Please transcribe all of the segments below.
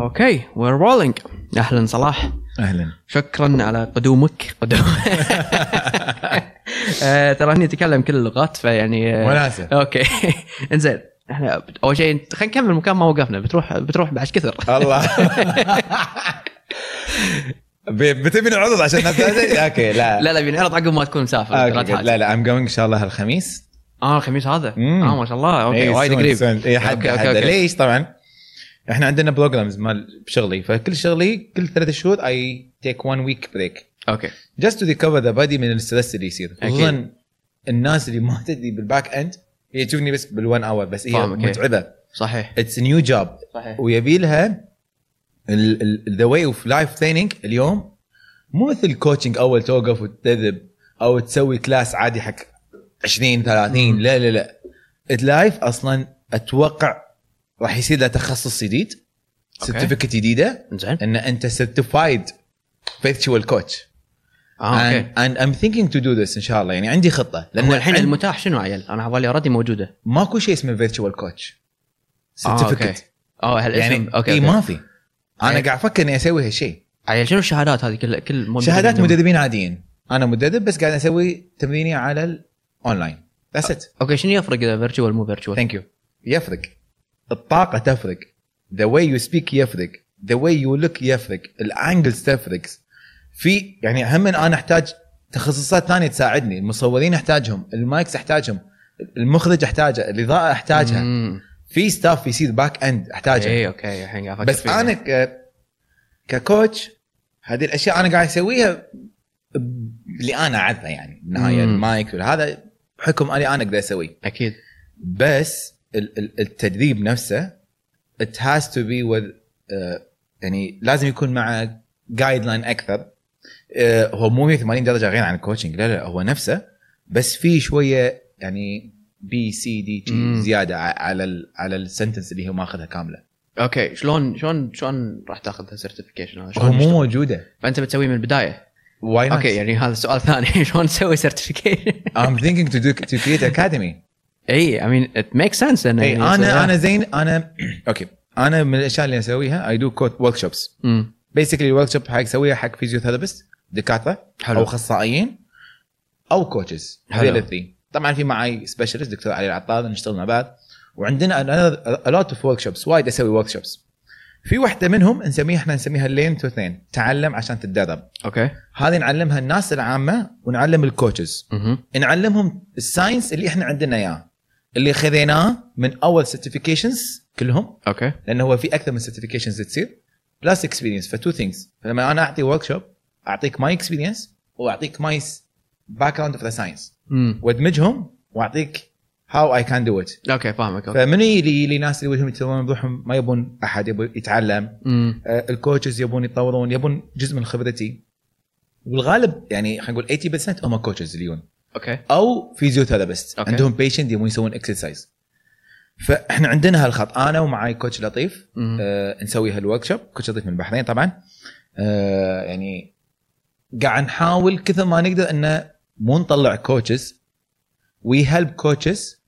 Okay we're rolling أهلا صلاح. أهلا. شكرا على قدومك. قدوم. آه، ترى اتكلم كل اللغات فيعني آه، وناسه أوكي. إنزين إحنا أول شيء خلينا نكمل مكان ما وقفنا. بتروح بتروح بعد كثر. الله. بتبي نعرض عشان؟ okay لا. لا لا بنعرض عقب ما تكون مسافر. لا. لا I'm going إن شاء الله الخميس. آه الخميس هذا. آه ما شاء الله. okay إيه، وايد قريب. إيه، حد. ليش طبعا؟ إحنا عندنا programs مال بشغلي فكل شغلي كل ثلاث شهور I take one week break okay. Just to recover the body من ال stress اللي يصير. خصوصا الناس اللي ما تدري بال back end هي تشوفني بس بال one hour بس هي. متعبة. صحيح. It's new job صحيح. ويبي لها the way of live training اليوم مو مثل coaching أول توقف وتدرب أو تسوي class عادي حق 20 30 مم. لا لا لا. ال live أصلا أتوقع راح يصير له تخصص جديد. certificate جديدة زين. إن أنت certified virtual coach آه okay. And I'm thinking to do this إن شاء الله يعني عندي خطة. لأن الحين عند- المتاح شنو عيل؟ أنا على بالي already موجودة. ماكو شيء اسمه virtual coach آه،. certificate آه هالاسم يعني okay, okay. ما في. أنا إيه. قاعد أفكر إني أسوي هالشيء. عيل شنو الشهادات هذه؟ كل كل شهادات؟ مدربين عاديين. أنا مدرب بس قاعد أسوي تمريني على ال online that's it okay شنو يفرق إذا virtual مو virtual؟ Thank you يفرق. الطاقة تفرق. The way you speak يفرق. The way you look يفرق. ال angles تفرق. في يعني هم أنا أحتاج تخصصات ثانية تساعدني. المصورين أحتاجهم. ال mics أحتاجهم. المخرج أحتاجه. الإضاءة أحتاجها. مم. في staff يصير back end احتاجها اي okay الحين بس فيها. أنا ك... ك coach هذه الأشياء أنا قاعد أسويها اللي أنا أعرفه يعني. بالنهايه. المايك وهذا بحكم اني أنا أقدر أسويه. أكيد. بس التدريب نفسه it has to be with uh, يعني لازم يكون مع guideline أكثر uh, هو مو 180 درجة غير عن ال coaching لا لا هو نفسه بس في شوية يعني BCD. زيادة على ال على ال sentence اللي هو ماخذها كاملة okay شلون شلون شلون راح تاخذ ال certification هذا؟ هو مو؟ موجودة فأنت بتسويه من البداية واي okay يعني هذا السؤال ثاني شلون تسوي certification؟ I'm thinking to do to create academy. I I mean it make sense اي أنا يصير- أنا زين أنا okay أنا من الأشياء اللي أسويها I do coach workshops. مم. Basically ال workshop حق اسويها حق physiotherapist دكاترة حلو. أو أخصائيين أو coaches حلو. هذول ال three طبعا في معي specialist دكتور علي العطار نشتغل مع بعض. وعندنا a lot of workshops وايد أسوي workshops في واحدة منهم نسميها إحنا نسميها learn to اثنين تعلم عشان تتدرب. أوكي هذه نعلمها الناس العامة ونعلم ال coaches مهم. نعلمهم ال science اللي إحنا عندنا إياه. اللي خذيناه من أول certifications كلهم. أوكي. لأنه هو في أكثر من certifications تصير plus experience ف two things فلما أنا أعطي workshop أعطيك my experience وأعطيك my background of the science. وأدمجهم وأعطيك how I can do it أوكي فاهمك أوكي. فمن يجي لي ناس اللي وجههم يتسوون بروحهم ما يبون أحد يبون يتعلم. مم. آه، ال coaches يبون يتطورون يبون جزء من خبرتي. والغالب يعني خلينا نقول 80% هم coaches اللي يجون. أوكي. أو physiotherapist. عندهم patient يبون يسوون exercise فإحنا عندنا هالخط. أنا ومعاي coach لطيف. آه نسوي هال workshop coach لطيف من البحرين طبعا. آه يعني قاعد نحاول كثر ما نقدر إنه مو نطلع coaches we help coaches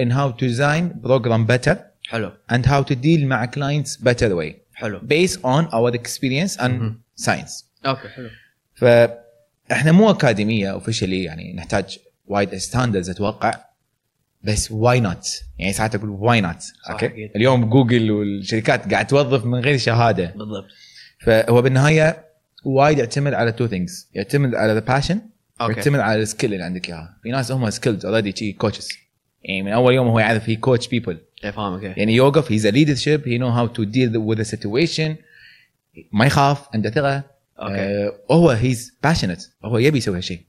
in how to design program better حلو. and how to deal مع clients better way. حلو. On our experience and مهم. science. أوكي حلو. فاحنا مو أكاديمية officially يعني نحتاج وايد standards أتوقع بس why not يعني ساعات أقول why not أوكي. اليوم جوجل والشركات قاعد توظف من غير شهادة. بالضبط. فهو بالنهاية وايد يعتمد على two things يعتمد على the passion ويعتمد على ال skill اللي عندك إياها. في ناس هم skilled already شي coaches يعني من أول يوم هو يعرف he coach people فاهمك. يعني يوقف he's a leadership he know how to deal with situation ما يخاف عنده ثقة. أوكي آه، هو he's passionate هو يبي يسوي هالشيء.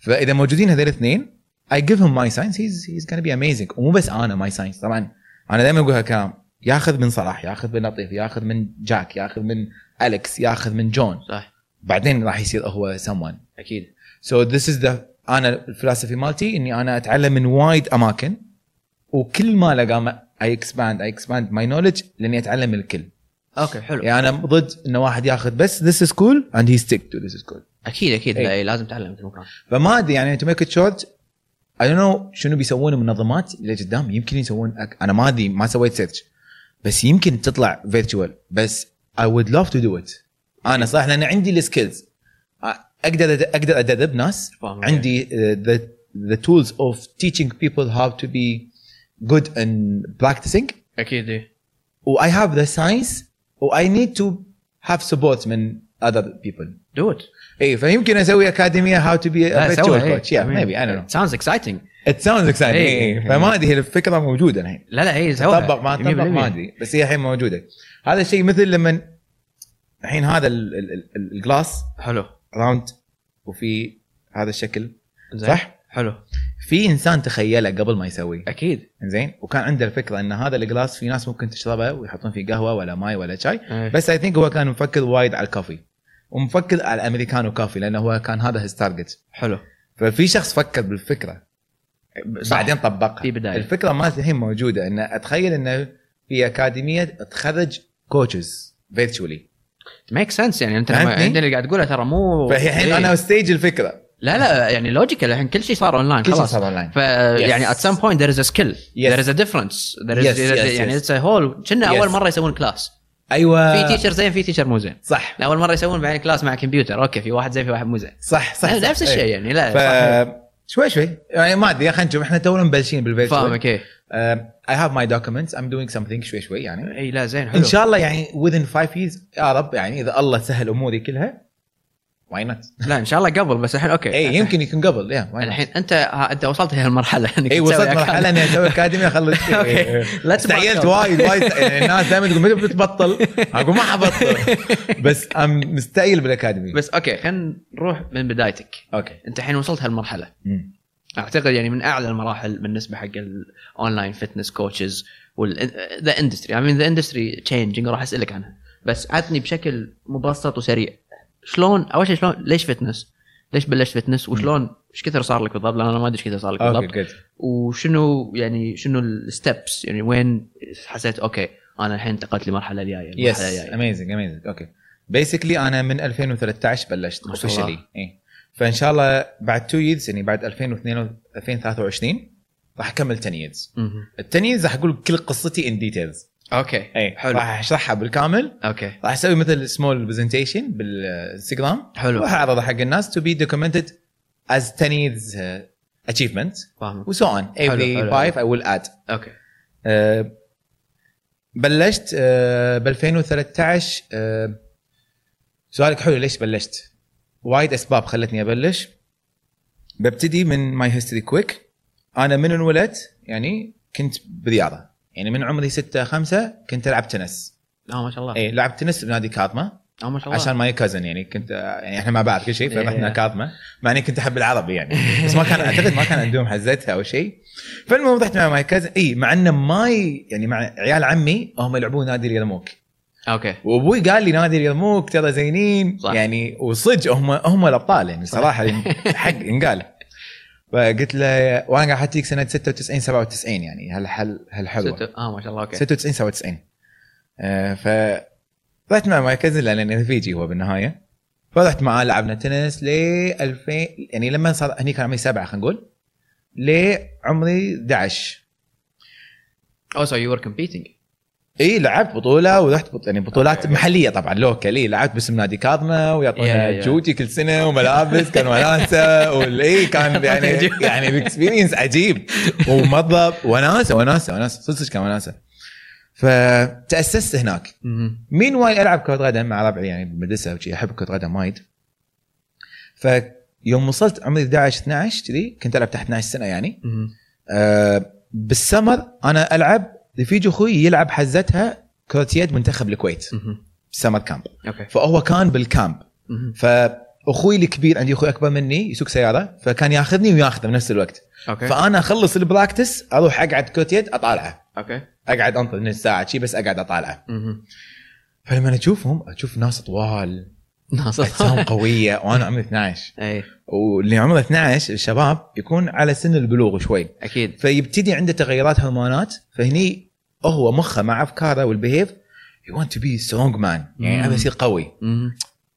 فإذا موجودين هذول الاثنين I give him my science he's he's gonna be amazing. ومو بس أنا my science طبعا أنا دائما أقول هالكلام ياخذ من صلاح ياخذ من لطيف ياخذ من جاك ياخذ من أليكس ياخذ من جون. صح بعدين راح يصير هو someone. أكيد. So this is the أنا الفلسفة مالتي إني أنا أتعلم من وايد أماكن وكل ما لقى I expand I expand my knowledge لإني أتعلم من الكل. أوكي حلو. يعني أنا ضد إنه واحد ياخذ بس this school and he stick to this school. أكيد أكيد. لا إيه، لازم تتعلم مثل ما فما أدري يعني to make it short I don't know شنو بيسوون المنظمات اللي قدام. يمكن يسوون أك... أنا ما أدري ما سويت search بس يمكن تطلع virtual بس I would love to do it. أنا صح لأن عندي ال skills أقدر أقدر أدرب ناس. عندي the tools of teaching people how to be good in practicing. أكيد إيه. و I have the science و I need to have support من other people. Do it. اي فيمكن أسوي أكاديمية how to be a لا، virtual سوى، إيه. coach. Yeah I mean, maybe I don't know. it sounds exciting. It sounds exciting إيه. إيه. فما أدري هي الفكرة موجودة الحين. لا لا هي سوى طبق ما طبق ما أدري. بس هي الحين موجودة. هذا الشيء مثل لما الحين هذا ال- ال- ال- ال glass حلو. round وفي هذا الشكل. صح؟ حلو. في إنسان تخيله قبل ما يسويه. أكيد. زين وكان عنده الفكرة إن هذا ال glass في ناس ممكن تشربه ويحطون فيه قهوة ولا ماي ولا شاي. إيه. بس I think هو كان مفكر وايد على ال coffee ومفكر على الأمريكانو coffee لأنه هو كان هذا his target حلو. ففي شخص فكر بالفكرة. صح. بعدين طبقها. في بداية. الفكرة مالت الحين موجودة. إن أتخيل إنه في أكاديمية تخرج coaches virtually make sense يعني. أنت لما؟ انت اللي قاعد تقوله ترى مو فهي الحين إيه. أنا stage الفكرة. لا لا يعني logical الحين كل شيء صار اونلاين كل شيء خلاص. صار اونلاين ف يعني at some point there is a skill. Yes. there is a difference. There is Yes, yes, يعني it's a whole كنا أول. مرة يسوون class أيوه. في teacher زين في teacher مو زين. صح. أول مرة يسوون بعدين class مع كمبيوتر أوكي في واحد زين في واحد مو زين. صح صح. نفس الشيء إيه. يعني لا ف. شوي شوي. يعني ما أدري خلينا نشوف. إحنا تونا مبلشين بال virtual. فاهمك إيه I have my documents I'm doing something. شوي شوي يعني. إي لا زين حلو. إن شاء الله يعني within 5 years. يا رب يعني إذا الله سهل أموري كلها. why not لا إن شاء الله قبل بس الحين أوكي. اي يمكن يكون قبل. yeah? الحين أنت ها أنت وصلت لهالمرحله إنك اي وصلت. مرحلة إني أسوي اكاديميه اخلص أوكي. لا استعجلت تبطل. وايد وايد يعني الناس دائما تقول متى بتبطل؟ أقول ما حبطل. بس I'm مستعجل بال academy بس أوكي خلينا نروح من بدايتك. أوكي. أنت الحين وصلت هالمرحلة. أعتقد يعني من أعلى المراحل بالنسبة حق ال online fitness coaches the industry I mean the industry changing راح أسألك عنها. بس عطني بشكل مبسط وسريع. شلون؟ أول شيء شلون؟ ليش fitness؟ ليش بلشت fitness؟ وشلون؟ إيش كثر صار لك بالضبط؟ لأن أنا ما أدري إيش كثر صار لك أوكي بالضبط. good وشنو يعني شنو ال steps يعني وين حسيت أوكي أنا الحين انتقلت لمرحلة الجاية yes amazing amazing أوكي. basically أنا من 2013 بلشت. officially اي فإن شاء الله بعد 2 years يعني بعد 2022 2023 راح أكمل 10 years. ال 10 years راح أقول كل قصتي in details أوكي اي حلو. راح أشرحها بالكامل. أوكي. راح أسوي مثل small presentation بالانستغرام حلو. راح اعرضها حق الناس to be documented as 10 years achievement. فاهم و so on حلو. 5 I will add. أوكي. uh, بلشت uh, ب 2013 uh, سؤالك حلو ليش بلشت؟ وايد أسباب خلتني أبلش. ببتدي من my history quick أنا من انولدت يعني كنت برياضه يعني من عمري 6 5 كنت ألعب تنس. آه ما شاء الله. اي لعبت تنس بنادي كاظمة. آه ما شاء الله. عشان my cousin يعني كنت يعني إحنا مع بعض كل شيء فرحنا إيه. كاظمة. مع إني كنت أحب العربي يعني. بس ما كان أعتقد ما كان عندهم حزتها أو شيء. فالمهم رحت مع my cousin اي مع إنه my يعني مع عيال عمي هم يلعبون نادي اليرموك أوكي. وأبوي قال لي نادي اليرموك ترى زينين. صح. يعني وصدق هم هم الأبطال يعني صراحة حق إنقال. فقلت له وأنا قاعد احطيك سنة 96 97 يعني هالحل هالحلوه ست- آه ما شاء الله أوكي. 96 97 آه ف رحت مع my cousin لأن رفيجي هو بالنهاية. فرحت معاه لعبنا تنس ل 2000 يعني لما صار هني كان عمري سبعة خلينا نقول لعمري 11 Oh, so you were competing. إي لعبت بطولة ورحت بط... يعني بطولات أوكي. محلية طبعا local. إي لعبت باسم نادي كاظمة ويعطونا. جوتي كل سنة وملابس كان وناسة والاي كان يعني يعني ال experience عجيب. ومضرب وناسة وناسة وناسة. صدق صدق كان وناسة. فتأسست هناك. مين وايد ألعب كرة قدم مع ربعي يعني بالمدرسة وشي. أحب كرة قدم وايد. فيوم وصلت عمري 11 12 كذي كنت ألعب تحت 12 سنة يعني. آه بالسمر أنا ألعب رفيج أخوي يلعب حزتها يد منتخب الكويت. summer camp أوكي. فهو كان بال camp. فاخوي الكبير عندي أخوي أكبر مني يسوق سيارة فكان ياخذني وياخذه بنفس الوقت. أوكي. فأنا أخلص ال practice أروح أقعد يد أطالعه. أوكي. أقعد انطر نص ساعه شي بس أقعد أطالعه. فلما أشوفهم أشوف ناس طوال ناصر. أجسام قوية وأنا عمري 12 أي. واللي عمره 12 الشباب يكون على سن البلوغ شوي. أكيد. فيبتدي عنده تغيرات هرمونات فهني هو مخه مع أفكاره وال behave you want to be strong man يعني. أبي أصير قوي.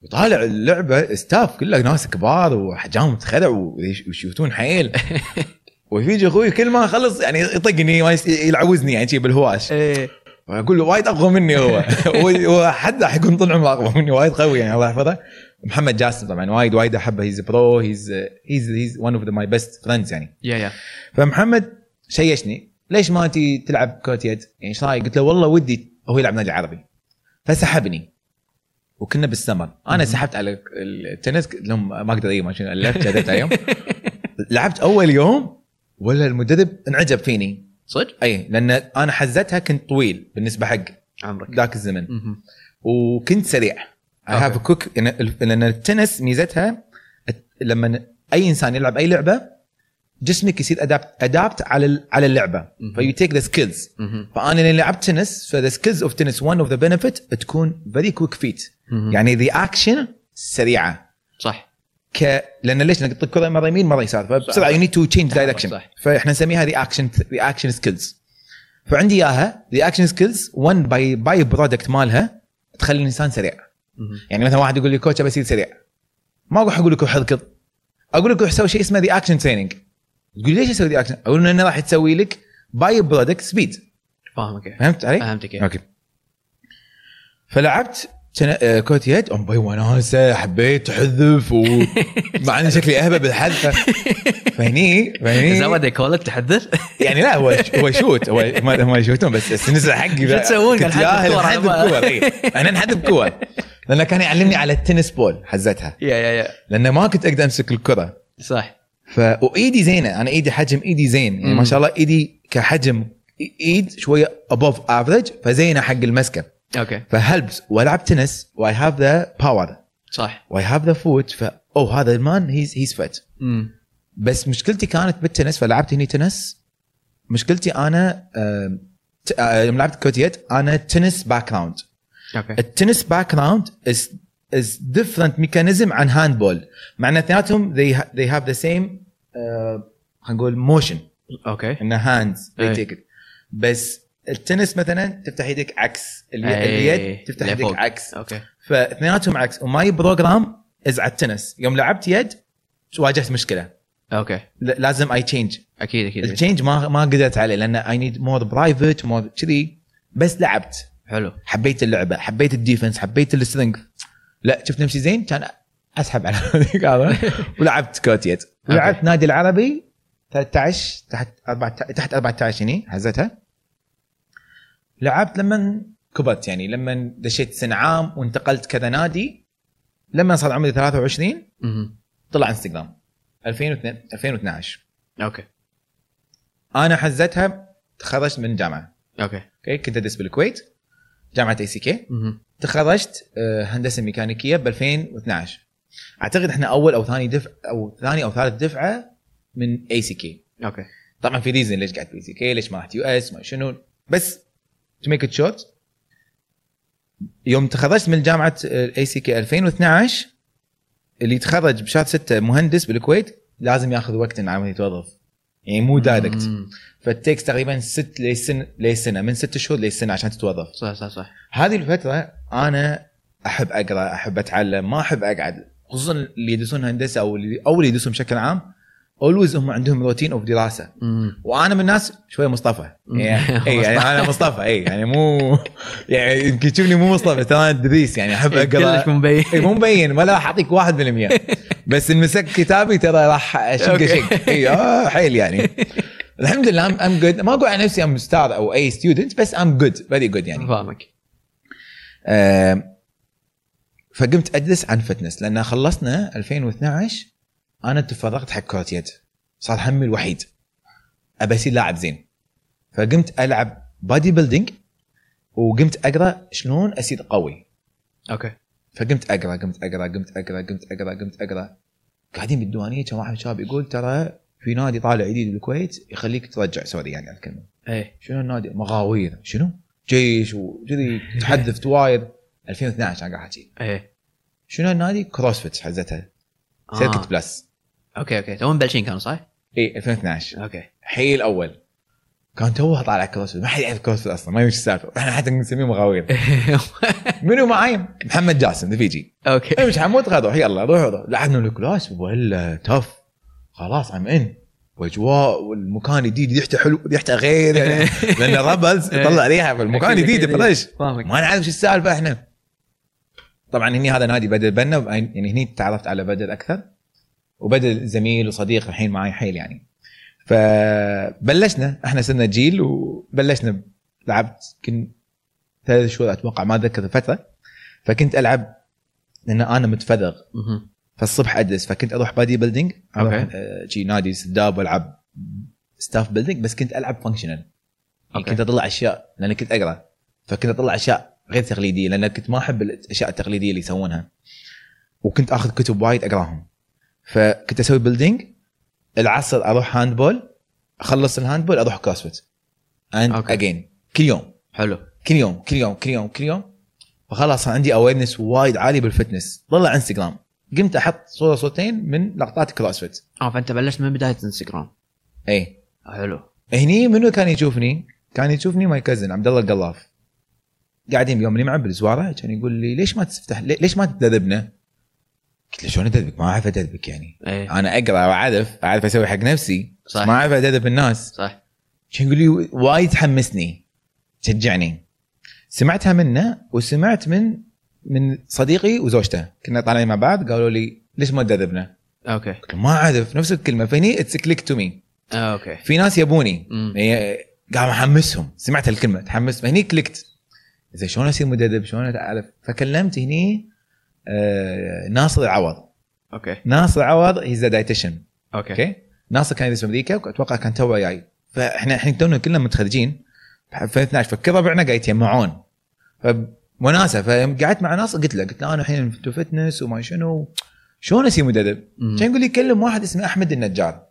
وطالع اللعبة staff كله ناس كبار وحجامهم تخلع ويش- ويشوتون حيل. ويجي أخوي كل ما أخلص يعني يطقني يلعوزني يعني بالهواش. واقول له وايد أقوى مني هو. هو هو حد راح يكون طول عمره أقوى مني وايد قوي يعني الله يحفظه. محمد جاسم طبعا وايد وايد أحبه he's bro he's he's he's one of my best friends يعني. yeah yeah فمحمد شيشني ليش ما انت تلعب كرة يد؟ يعني إيش رأيك؟ قلت له والله ودي هو يلعب نادي عربي فسحبني. وكنا بالسمر. أنا. سحبت على التنس لهم ما أقدر اي ما عليهم. لعبت أول يوم ولا المدرب انعجب فيني. صدق؟ أي لأن أنا حزتها كنت طويل بالنسبة حق عمرك ذاك الزمن. وكنت سريع I have quick لأن التنس ميزتها لما أي إنسان يلعب أي لعبة جسمك يصير adapt adapt على على اللعبة. ف you take the skills. فأنا اللي لعبت تنس ف the skills of tennis one of the benefit تكون very quick feet. يعني reaction سريعة صح ك لأن ليش نقط الكره مرة يمين مرة يسار فبسرعه you need to change direction. فإحنا نسميها reaction reaction skills فعندي إياها reaction skills one by by-product مالها تخلي الإنسان سريع. يعني مثلا واحد يقول لي coach أبي أصير سريع ما أروح أقول لك روح اركض أقول لك روح سوي شيء اسمه reaction training تقول لي ليش أسوي reaction؟ أقول إنه راح تسوي لك by-product speed فاهمك. فهمت علي؟ فهمتك. أوكي فلعبت سنة- آه، كرة يد. أم باي وناسه حبيت تحذف ومع إني شكلي أهبل بالحذف. فهني فهني. They call it تحذر؟ يعني لا هو هو شوت هو ما هم يشوتون بس السنسله حقي. شو تسوون؟ كنت قاعد نحذف كور إي. أنا نحذف كور لأنه كان يعلمني على التنس بول حزتها يا يا يا لأنه ما كنت أقدر أمسك الكرة. صح. ف وإيدي زينة. أنا إيدي حجم إيدي زين. يعني ما. شاء الله إيدي كحجم إيد شوية above average فزينة حق المسكه أوكي. ف helps والعب تنس و I have the power صح. و I have the foot ف oh هذا ال man he's he's fit بس مشكلتي كانت بالتنس فلعبت هني تنس. مشكلتي أنا ت- آه، يوم لعبت كرة يد أنا tennis background أوكي. ال tennis background is is different mechanism عن handball مع إن اثنيناتهم they ha- they have the same uh, خلينا نقول motion أوكي. انه hands أي. بس التنس مثلا تفتح يدك عكس الي- أي. اليد تفتح يدك لفوق. عكس. أوكي. فاثنيناتهم عكس. و my program is على التنس. يوم لعبت يد واجهت مشكلة. أوكي. لازم I change أكيد أكيد. ال change ما ما قدرت عليه لأن I need more private more كذي. بس لعبت. حلو. حبيت اللعبة حبيت ال defense حبيت ال strength لا شفت نفسي زين؟ كان أسحب على هذيك هذا. ولعبت كرة يد. ولعبت نادي العربي 13 تحت 14 تحت 14 هني حزتها لعبت لما كبرت يعني لما دشيت سنه عام وانتقلت كذا نادي لما صار عمري 23 مهم. طلع انستغرام. 2002 2012 أوكي. أنا حزتها تخرجت من جامعة. أوكي. أوكي كنت أدرس بالكويت جامعة ACK. تخرجت آه، هندسة ميكانيكية ب 2012 أعتقد إحنا أول أو ثاني دفع أو ثاني أو ثالث دفعة من ACK أوكي. طبعا في reason ليش قعدت في ACK ليش ما رحت US ما شنو. بس to make it short يوم تخرجت من جامعة ACK 2012 اللي يتخرج بشهر 6 مهندس بالكويت لازم ياخذ وقت إنه عم يتوظف يعني مو direct. ف takes تقريبا ست لسنه لسنة من ست شهور لسنة عشان تتوظف. صح صح صح. هذه الفترة أنا أحب أقرأ أحب أتعلم ما أحب أقعد. خصوصا اللي يدرسون هندسة أو اللي أو اللي يدرسون بشكل عام always هم عندهم routine of دراسة. مم. وأنا من الناس شوية مصطفى. يعني, إيه يعني أنا مصطفى. اي يعني مو يعني يمكن تشوفني مو مصطفى ترى أنا دريس يعني أحب كلش أقرأ. مبين إيه مو مبين ولا راح أعطيك 1% بس إن مسكت كتابي ترى راح أشق. شق. اي آه حيل يعني. الحمد لله I'm good ما أقول عن نفسي I'm star أو A student بس I'm good, very good يعني. فاهمك. آه، فقمت أدرس عن fitness لأن خلصنا 2012 أنا تفرغت حق كره يد. صار همي الوحيد. ابى أصير لاعب زين. فقمت ألعب bodybuilding وقمت أقرأ شلون أصير قوي. أوكي. فقمت أقرأ قمت أقرأ قمت أقرأ قمت أقرأ قمت أقرأ. قاعدين بالديوانية كان واحد شاب يقول ترى في نادي طالع جديد بالكويت يخليك ترجع. سوري يعني على الكلمة. إيه. شنو النادي؟ مغاوير. شنو؟ جيش وكذي تحدث تواير 2012 أنا قاعد أحكي. إيه. شنو النادي؟ كروسفيت حزتها آه. شركه بلس أوكي أوكي. تو مبلشين كانوا صح؟ إي 2012 أوكي. حي الأول. كان توه طالع كروسفيت ما حد يعرف كروسفيت أصلا ما يمشي السالفة. إحنا حتى نسميه مغاوير. منو معاي؟ محمد جاسم ذا فيجي. أوكي. امشي حمود غدر يلا روح روح. لعبنا الكلاس ولا تف. خلاص عم ان واجواء والمكان جديد ريحته حلو ريحته غير. يعني لأن rubbers يطلع ريحه فالمكان أكيد، جديد. fresh ما نعرف شو السالفة إحنا. طبعا هني هذا نادي بدر بنا يعني هني تعرفت على بدر أكثر وبدر زميل وصديق الحين معي حيل يعني فبلشنا إحنا صرنا جيل وبلشنا لعبت يمكن ثلاث شهور أتوقع ما أتذكر الفترة فكنت ألعب لأن أنا متفرغ. فالصبح ادرس فكنت أروح bodybuilding أروح. آه، شي نادي سداب وألعب stuff building بس كنت ألعب functional يعني. كنت أطلع أشياء لأن كنت أقرأ فكنت أطلع أشياء غير تقليدية لأن كنت ما أحب الأشياء التقليدية اللي يسوونها. وكنت آخذ كتب وايد أقراهم. فكنت أسوي building العصر أروح handball أخلص ال handball أروح CrossFit and. اجين كل يوم. حلو. كل يوم كل يوم كل يوم كل يوم. فخلاص صار عندي awareness وايد عالي بال fitness طلع انستغرام قمت أحط صورة صورتين من لقطات CrossFit آه فأنت بلشت من بداية انستغرام اي حلو. هني منو كان يشوفني؟ كان يشوفني my cousin عبد الله القلاف. قاعدين بيوم اللي معه بالزوارة كان يقول لي ليش ما تفتح لي- ليش ما تدربنا؟ قلت له شلون أدربك؟ ما أعرف أدربك يعني. إيه. أنا أقرأ وأعرف أعرف أسوي حق نفسي صح. ما أعرف أدرب الناس. صح. كان يقول لي وايد حمسني شجعني. سمعتها منه وسمعت من من صديقي وزوجته. كنا طالعين مع بعض قالوا لي ليش ما تدربنا؟ أوكي. قلت لهم ما أعرف نفس الكلمة. فهني it's click to me أوكي. في ناس يبوني. مم. هي قاعد محمسهم سمعت الكلمة تحمست. فهني clicked زين شلون أصير مدرب؟ شلون اعرف فكلمت هني آه ناصر العوض. أوكي. ناصر العوض he's dietitian أوكي. أوكي؟ ناصر كان يدرس في أمريكا وأتوقع كان تو جاي. فإحنا إحنا تونا كلنا متخرجين. في 2012 فكل ربعنا قاعد يتجمعون. فوناسه فقعدت مع ناصر قلت له قلت له أنا الحين في fitness وما شنو. شلون أصير مدرب؟ كان يقول لي كلم واحد اسمه أحمد النجار.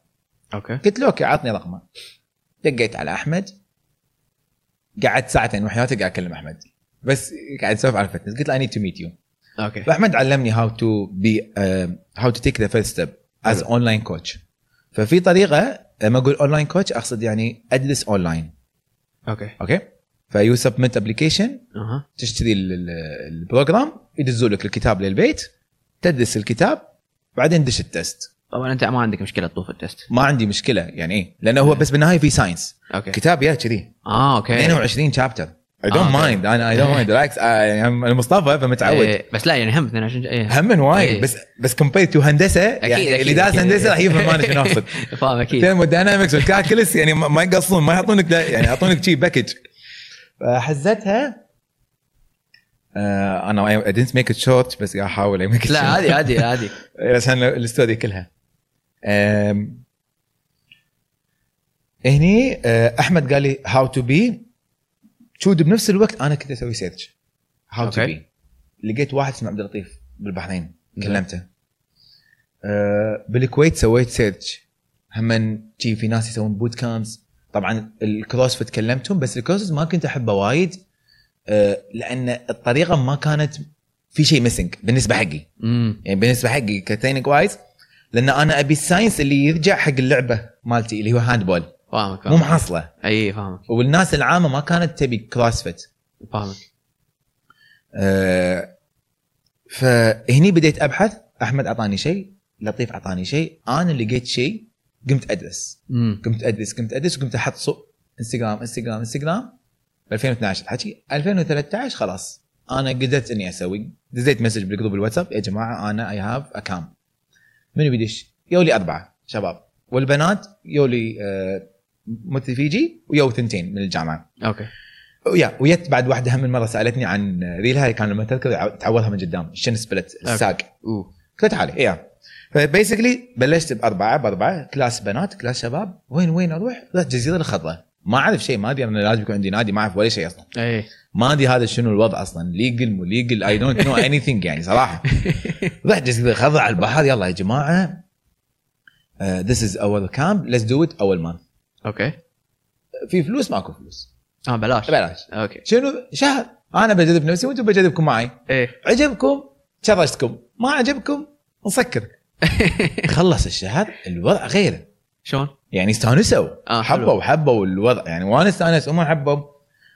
أوكي. قلت له أوكي عطني رقمه. دقيت على أحمد. قعدت ساعتين وحياتي قاعد أكلم أحمد. بس قاعد اسولف على ال fitness قلت له I need to meet you أوكي. فاحمد علمني how to be how to take the first step as. online coach ففي طريقة لما أقول online coach أقصد يعني ادرس اونلاين أوكي. أوكي؟ ف you submit application تشتري ال- ال- ال program يدزوا لك الكتاب للبيت تدرس الكتاب بعدين دش ال test. طبعا أنت ما عندك مشكلة تطوف ال test. ما عندي مشكلة. يعني إيه؟ لأنه هو بس بالنهايه في science أوكي. كتاب يا كذي. آه أوكي. 22 chapter I don't. mind أنا I don't mind بالعكس يعني أنا مصطفى فمتعود. إيه بس لا يعني هم 22 إيه. هم من وايد إيه. بس بس compare to هندسة يعني أكيد، اللي دارس أكيد. هندسة راح يفهم أنا شنو أقصد. فاهم أكيد. thermodynamics وال calculus يعني ما يقصون ما يعطونك يعني يعطونك شي package فحزتها؟ آه أنا I didn't make it short بس قاعد أحاول I make لا عادي عادي عادي. عشان ال story كلها هني آه، أحمد قال لي how to be should بنفس الوقت أنا كنت أسوي search how to. be لقيت واحد اسمه عبد اللطيف بالبحرين. كلمته. آه، بالكويت سويت search هم شي في ناس يسوون boot camps طبعا ال CrossFit كلمتهم بس ال CrossFit ما كنت أحبه وايد. آه، لأن الطريقة ما كانت في شيء missing بالنسبة حقي. امم يعني بالنسبة حقي ك training wise لأن أنا أبي ال science اللي يرجع حق اللعبة مالتي اللي هو handball فاهمك مو محصلة. إي فاهمك. والناس العامة ما كانت تبي CrossFit فاهمك. أه فهني بديت أبحث أحمد أعطاني شيء لطيف أعطاني شيء أنا لقيت شيء قمت أدرس. امم قمت أدرس قمت أدرس وقمت أحط صو Instagram Instagram Instagram. ب 2012 الحكي. 2013 خلاص. أنا قدرت إني أسوي. دزيت message بال group ال WhatsApp. يا جماعة أنا I have a camp من بيدش يولي أربعة شباب. والبنات يولي آه مثل فيجي ويو ثنتين من الجامعة. أوكي. ويا ويت بعد واحدة هم من مرة سألتني عن ريلها كان لما يعو- تعورها من قدام ال shin splint؟ الساق. قلت تعالي يا. ف basically بلشت بأربعة بأربعة class بنات class شباب وين وين أروح؟ رحت جزيرة الخضراء ما أعرف شيء ما أدري أنا لازم يكون عندي نادي ما أعرف ولا شيء أصلا. اي ما أدري هذا شنو الوضع أصلا legal مو legal I don't know anything يعني صراحة. رحت جزيرة الخضراء على البحر يلا يا جماعة. this is our camp let's do it all month okay. في فلوس ماكو فلوس. آه بلاش. بلاش. okay. شنو؟ شهر. أنا بجذب نفسي وأنتم بجذبكم معي. إيه. عجبكم؟ شرشتكم. ما عجبكم؟ نسكر خلص الشهر الوضع غير شلون؟ يعني استانسوا. آه،. حبوا حبوا الوضع. يعني وأنا استانس هم حبوا.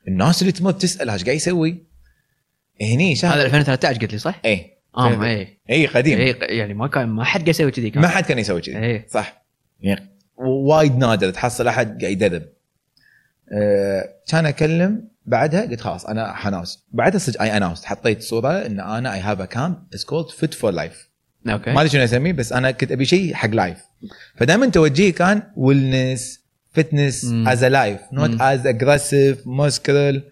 الناس اللي تمر تسأل إيش قاعد يسوي؟ هني شهر. هذا 2013 قلت لي صح؟ اي آه. اي اي قديم. اي يعني ما كان ما حد قاعد يسوي كذي ما حد كان يسوي كذي. إيه. صح. يعني وايد نادر تحصل أحد قاعد يدرب. آه، كان أكلم بعدها قلت خلاص أنا ح announce. بعدها صدق I announce حطيت صورة إن أنا I have a camp is called Fit for Life okay. ما أدري شنو أسميه بس أنا كنت أبي شيء حق life فدائما توجهي كان wellness fitness. as a life not. as aggressive muscular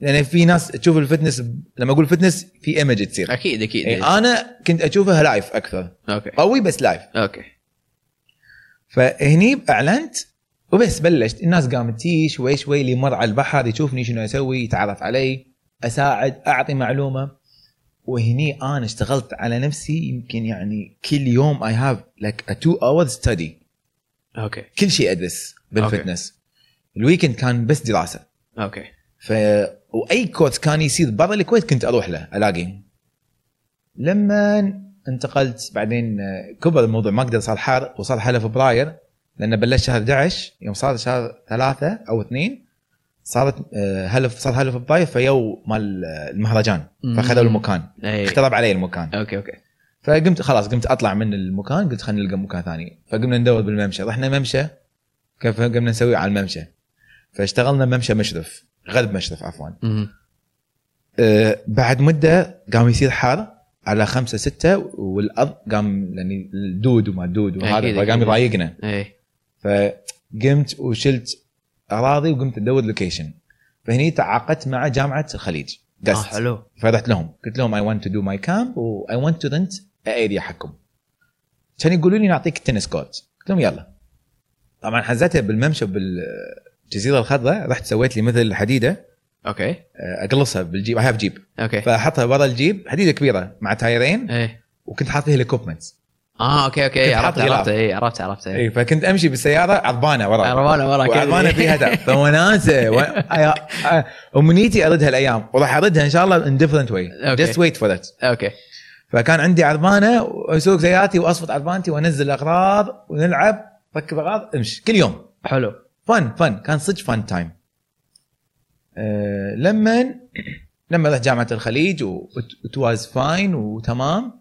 يعني في ناس تشوف ال fitness لما أقول fitness في image تصير. أكيد أكيد. إيه، أنا كنت أشوفها life أكثر. okay. قوي بس life okay. فهني اعلنت وبس بلشت. الناس قامت تي شوي شوي اللي مر على البحر يشوفني شنو أسوي يتعرف علي أساعد أعطي معلومة. وهني أنا اشتغلت على نفسي يمكن يعني كل يوم I have like a 2 hour study okay. كل شيء أدرس بال fitness. ال weekend كان بس دراسة. okay. ف وأي كورس كان يصير برا الكويت كنت أروح له ألاقي. لما انتقلت بعدين آه، كبر الموضوع ما أقدر صار حار وصار هلا فبراير لأن بلش شهر 11 يوم صار شهر ثلاثة أو اثنين صارت آه، هلا صار هلا فبراير فيو مال آه، المهرجان. فأخذوا المكان. اي اخترب علي المكان. okay okay. فقمت خلاص قمت أطلع من المكان قلت خلينا نلقى مكان ثاني. فقمنا ندور بالممشى. رحنا ممشى كيف قمنا نسوي؟ على الممشى. فاشتغلنا ممشى مشرف غرب مشرف عفوا. أه بعد مدة قام يصير حار. على خمسة ستة والارض قام يعني الدود وما الدود أكيد، وهذا فقام. يضايقنا. اي فقمت وشلت أغراضي وقمت أدور location فهني تعاقدت مع جامعة الخليج GUST حلو. فرحت لهم. قلت لهم I want to do my camp و I want to rent area حقكم. كان يقولوا لي نعطيك tennis court قلت لهم يلا. طبعا حزتها بالممشى بالجزيره الخضراء رحت سويت لي مثل حديدة. okay. آه، أقلصها بالجيب. I have جيب. okay. فأحطها ورا الجيب. حديده كبيرة مع تايرين. اي وكنت حاط فيها آه okay okay. كنت عرفت. عرفت. اي عرفت عرفت. اي فكنت أمشي بالسيارة عربانه ورا. عربانه ورا وعربانه فيها فوناسه و- أمنيتي أردها الأيام. وراح أردها إن شاء الله in different way. just wait for that okay. فكان عندي عربانه واسوق سيارتي وأصفط عربانتي وأنزل اغراض ونلعب. ركب اغراض امشي. كل يوم. حلو. fun fun كان صدق fun time لما لما رحت جامعة الخليج و it was fine وتمام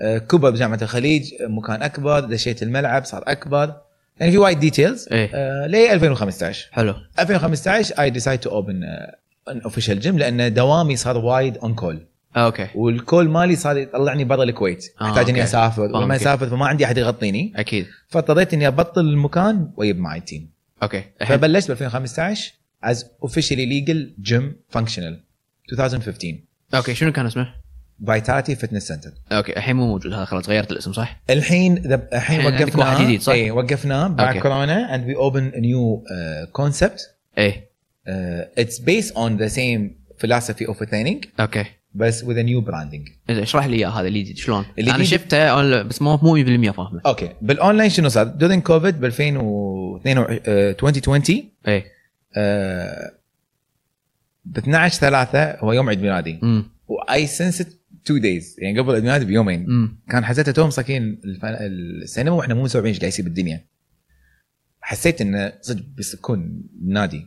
كبر بجامعة الخليج مكان أكبر دشيت الملعب صار أكبر. يعني في وايد details إيه. أه ل 2015 حلو. 2015 I decide to open an official gym لأن دوامي صار وايد on call okay. وال call مالي صار يطلعني برا الكويت. آه، أحتاج إني. أسافر. ولما. أسافر فما عندي أحد يغطيني. أكيد. فاضطريت إني أبطل المكان وأجيب معي team okay. فبلشت ب 2015 as officially legal gym functional 2015 okay شنو كان اسمه؟ Vitality Fitness Center okay الحين مو موجود هذا خلاص غيرت الاسم صح؟ الحين الحين وقفناه واحد جديد، صح؟ اي وقفناه بعد أوكي. كورونا open a new uh, concept إيه it's based on the same philosophy of training okay بس with a new branding إذا اشرح لي إياه هذا الجديد شلون؟ اللي أنا شفته بس مو مو 100% فاهمه okay بال online شنو صار؟ during كوفيد ب 2020 إيه ب 12 3 هو يوم عيد ميلادي. و I sense two days يعني قبل عيد ميلادي بيومين. امم كان حسيتها توهم مسكرين السينما وإحنا مو مستوعبين إيش قاعد يصير بالدنيا. حسيت إنه صدق بيسكون النادي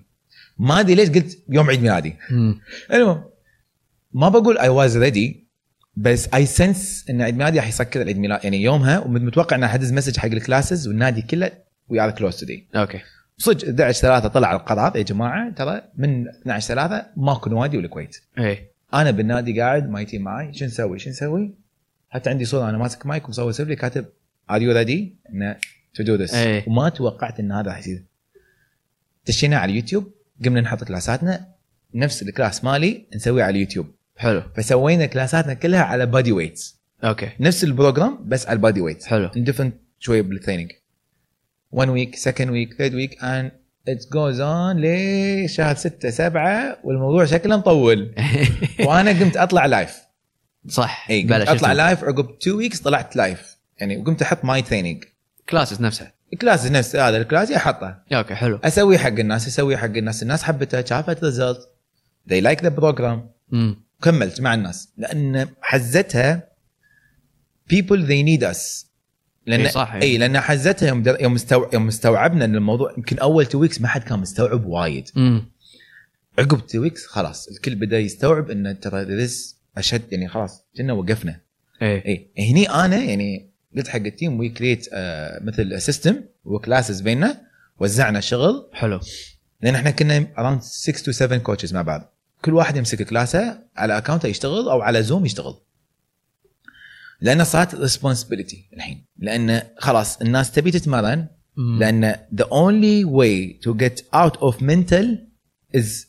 ما أدري ليش قلت يوم عيد ميلادي. المهم ما بقول I was ready بس I sense إن عيد ميلادي راح يسكر العيد ميلاد. يعني يومها ومتوقع إن أدز message حق ال classes والنادي كله we are close today okay. صدق 11 3 طلع القرار يا جماعة ترى من 12 3 ماكو نوادي بالكويت إيه. أنا بالنادي قاعد my team معي شو نسوي؟ شو نسوي؟ حتى عندي صورة أنا ماسك مايك ومصور سيلفي كاتب are you ready to do this. وما توقعت إن هذا راح يصير دشينا على اليوتيوب قمنا نحط كلاساتنا. نفس ال class مالي نسويه على اليوتيوب. حلو. فسوينا كلاساتنا كلها على body weights okay. نفس ال program بس على ال body weights حلو. Different شوية بال training one week second week third week and it goes on لشهر 6 7 والموضوع شكله مطول وأنا قمت أطلع live صح اي قمت أطلع. live عقب 2 weeks طلعت live يعني وقمت أحط my training classes نفسها. ال class نفس هذا ال class احطه okay حلو. أسوي حق الناس أسوي حق الناس. الناس حبتها شافت result they like the program. كملت مع الناس. لأن حزتها people they need us. لأن إي صح، إي. اي لأن حزتها يوم يوم مستوع... يوم استوعبنا إن الموضوع يمكن أول two weeks ما حد كان مستوعب وايد. عقب two weeks خلاص الكل بدأ يستوعب إن ترى this is shut يعني خلاص كنا وقفنا. إيه. اي هني أنا يعني قلت حق ال team we create مثل system و classes بيننا وزعنا شغل. حلو. لأن إحنا كنا around 6 to 7 coaches مع بعض. كل واحد يمسك class ه على account ه يشتغل أو على Zoom يشتغل. لأن صارت responsibility الحين. لأن خلاص الناس تبي تتمرن. لأن the only way to get out of mental is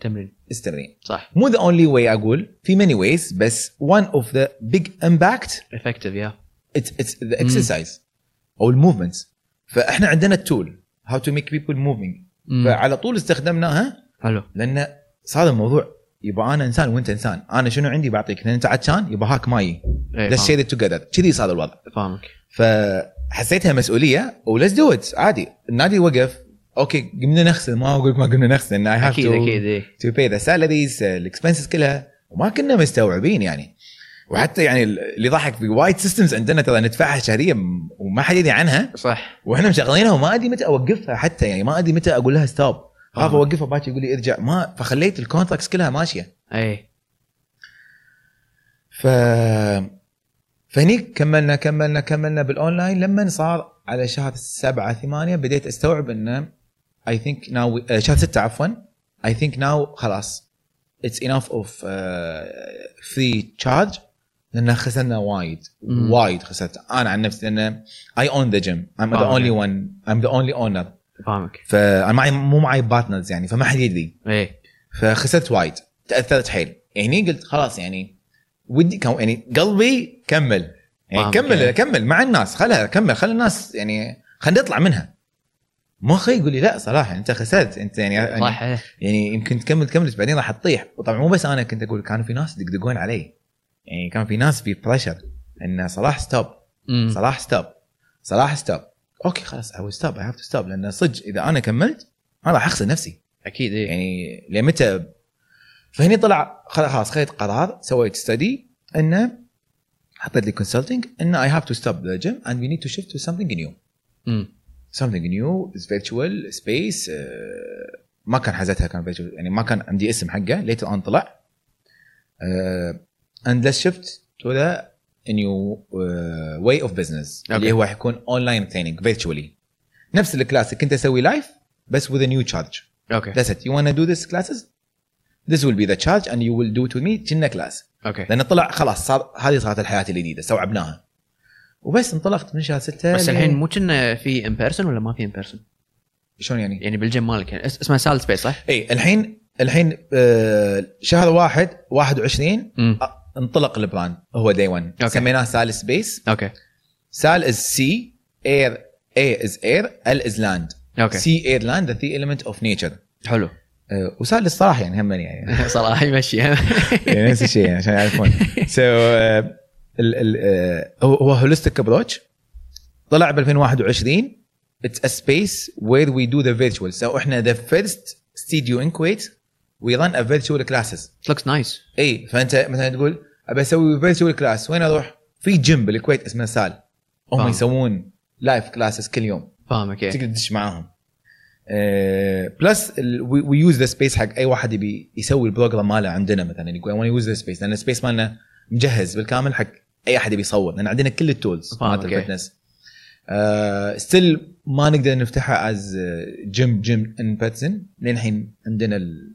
تمرين. is تمرين. صح. مو the only way أقول في many ways بس one of the big impact effective يا it's, it's the exercise أو ال movements فإحنا عندنا ال tool how to make people moving. فعلى طول استخدمناها حلو. لأن صار الموضوع يبقى أنا إنسان وأنت إنسان. أنا شنو عندي؟ بعطيك. لأن أنت عطشان يبقى هاك ماي. share it together. كذي صار الوضع. فاهمك. فحسيتها مسؤولية و let's do it عادي. النادي وقف. okay قمنا نخسر ما أقول لك ما قمنا نخسر and I have أكيد أكيد to pay the salaries ال expenses كلها. وما كنا مستوعبين يعني. وحتى يعني اللي ضحك في وايد systems عندنا ترى ندفعها شهريا وما حد يدري عنها. صح. وإحنا مشغلينها وما أدري متى أوقفها حتى يعني. ما أدري متى أقول لها stop خاف آه. أوقفها باكر يقول لي ارجع. ما فخليت ال contracts كلها ماشية. اي ف فهنيك كملنا كملنا كملنا بالأونلاين. لما صار على شهر سبعة ثمانية بديت أستوعب إنه I think now شهر ستة عفوا. I think now خلاص it's enough of free charge لأن خسرنا وايد. وايد خسرت. أنا عن نفسي لأن I own the gym I'm the. only one I'm the only owner فاهمك. فانا معي مو معي partners يعني فما حد يدري. إيه. فخسرت وايد. تأثرت حيل. يعني قلت خلاص يعني ودي كم يعني قلبي كمل. يعني كمل إيه. كمل مع الناس. خلها كمل خلي الناس يعني خلينا نطلع منها. مخي يقول لي لا صراحة أنت خسرت أنت يعني يعني, صح. يعني يمكن تكمل تكمل بعدين راح تطيح. وطبعا مو بس أنا كنت أقول كانوا في ناس يدقدقون علي. يعني كان في ناس في pressure إن صلاح stop. صلاح stop صلاح stop okay خلاص I stop I have to stop لأن صدق إذا أنا كملت أنا راح أخسر نفسي. أكيد إيه يعني لمتى فهني طلع خلاص خذيت قرار سويت study انه حطيت لي consulting انه I have to stop the gym and we need to shift to something new new is virtual space uh, ما كان حزتها كان virtual يعني ما كان عندي اسم حقه later on طلع. uh, and let's shift to way of business Okay. اللي هو حيكون online training virtually نفس ال class اللي كنت أسوي live بس with a new charge okay That's it. You want to do this classes? This will be the charge and you will do it with me كنا class. okay لأن طلع خلاص صار هذه صارت الحياة الجديدة استوعبناها. وبس انطلقت من شهر ستة بس ل- الحين مو كنا في in person ولا ما في in person؟ شلون يعني؟ يعني بالجيم مالك يعني اس- اسمها SAL Space صح؟ اي الحين الحين آه شهر واحد 21 امم آه، انطلق ال brand هو دي 1 okay. سميناه SAL Space okay. SAL is sea air A is air L is land okay. sea air land the three element of nature حلو. و SAL الصراحة يعني هم يعني. صراحة يمشي. يعني نفس الشيء يعني عشان يعرفون. so آه، هو هو holistic approach طلع ب 2021 it's a space where we do the virtual so إحنا the first studio in Kuwait we run a virtual classes looks nice إي فأنت مثلا تقول أبي أسوي virtual class وين أروح؟ في جيم بالكويت اسمه SAL هم. يسوون live classes كل يوم. فاهمك تقدر تدش معاهم. plus we use the space حق أي واحد يبي يسوي ال program ماله عندنا مثلا. يقول I use the space لأن ال space مالنا مجهز بالكامل حق أي أحد يبي يصور. لأن عندنا كل ال tools مالت. ال fitness still ما نقدر نفتحها as gym gym in person لين الحين عندنا ال...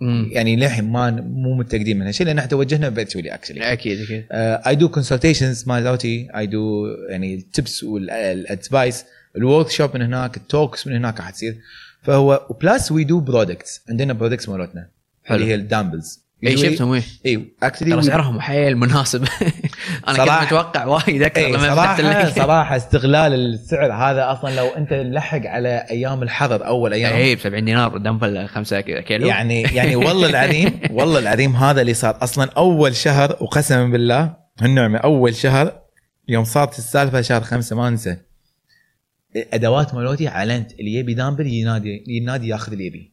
مم. يعني للحين ما مو متاكدين من هالشيء لأن إحنا توجهنا virtually actually أكيد أكيد. I do consultations مالتي I do يعني ال tips وال advice ال workshop من هناك ال talks من هناك راح تصير. فهو plus we do products عندنا products مالتنا حلو. اللي هي ال dumbbells اي شفتهم اي ترى actually سعرهم حيل مناسب. أنا كنت. متوقع وايد أكثر اي لما فتحت صراحة صراحة استغلال السعر هذا أصلا لو أنت لحق على أيام الحظر أول أيام. اي ب 70 دينار دمبل 5 كيلو. يعني يعني والله العظيم والله العظيم هذا اللي صار. أصلا أول شهر وقسما بالله هالنعمه أول شهر يوم صارت السالفة شهر خمسة ما أنسى. أدوات مالتي علنت اللي يبي دامبل ينادي ينادي ياخذ اللي يبي.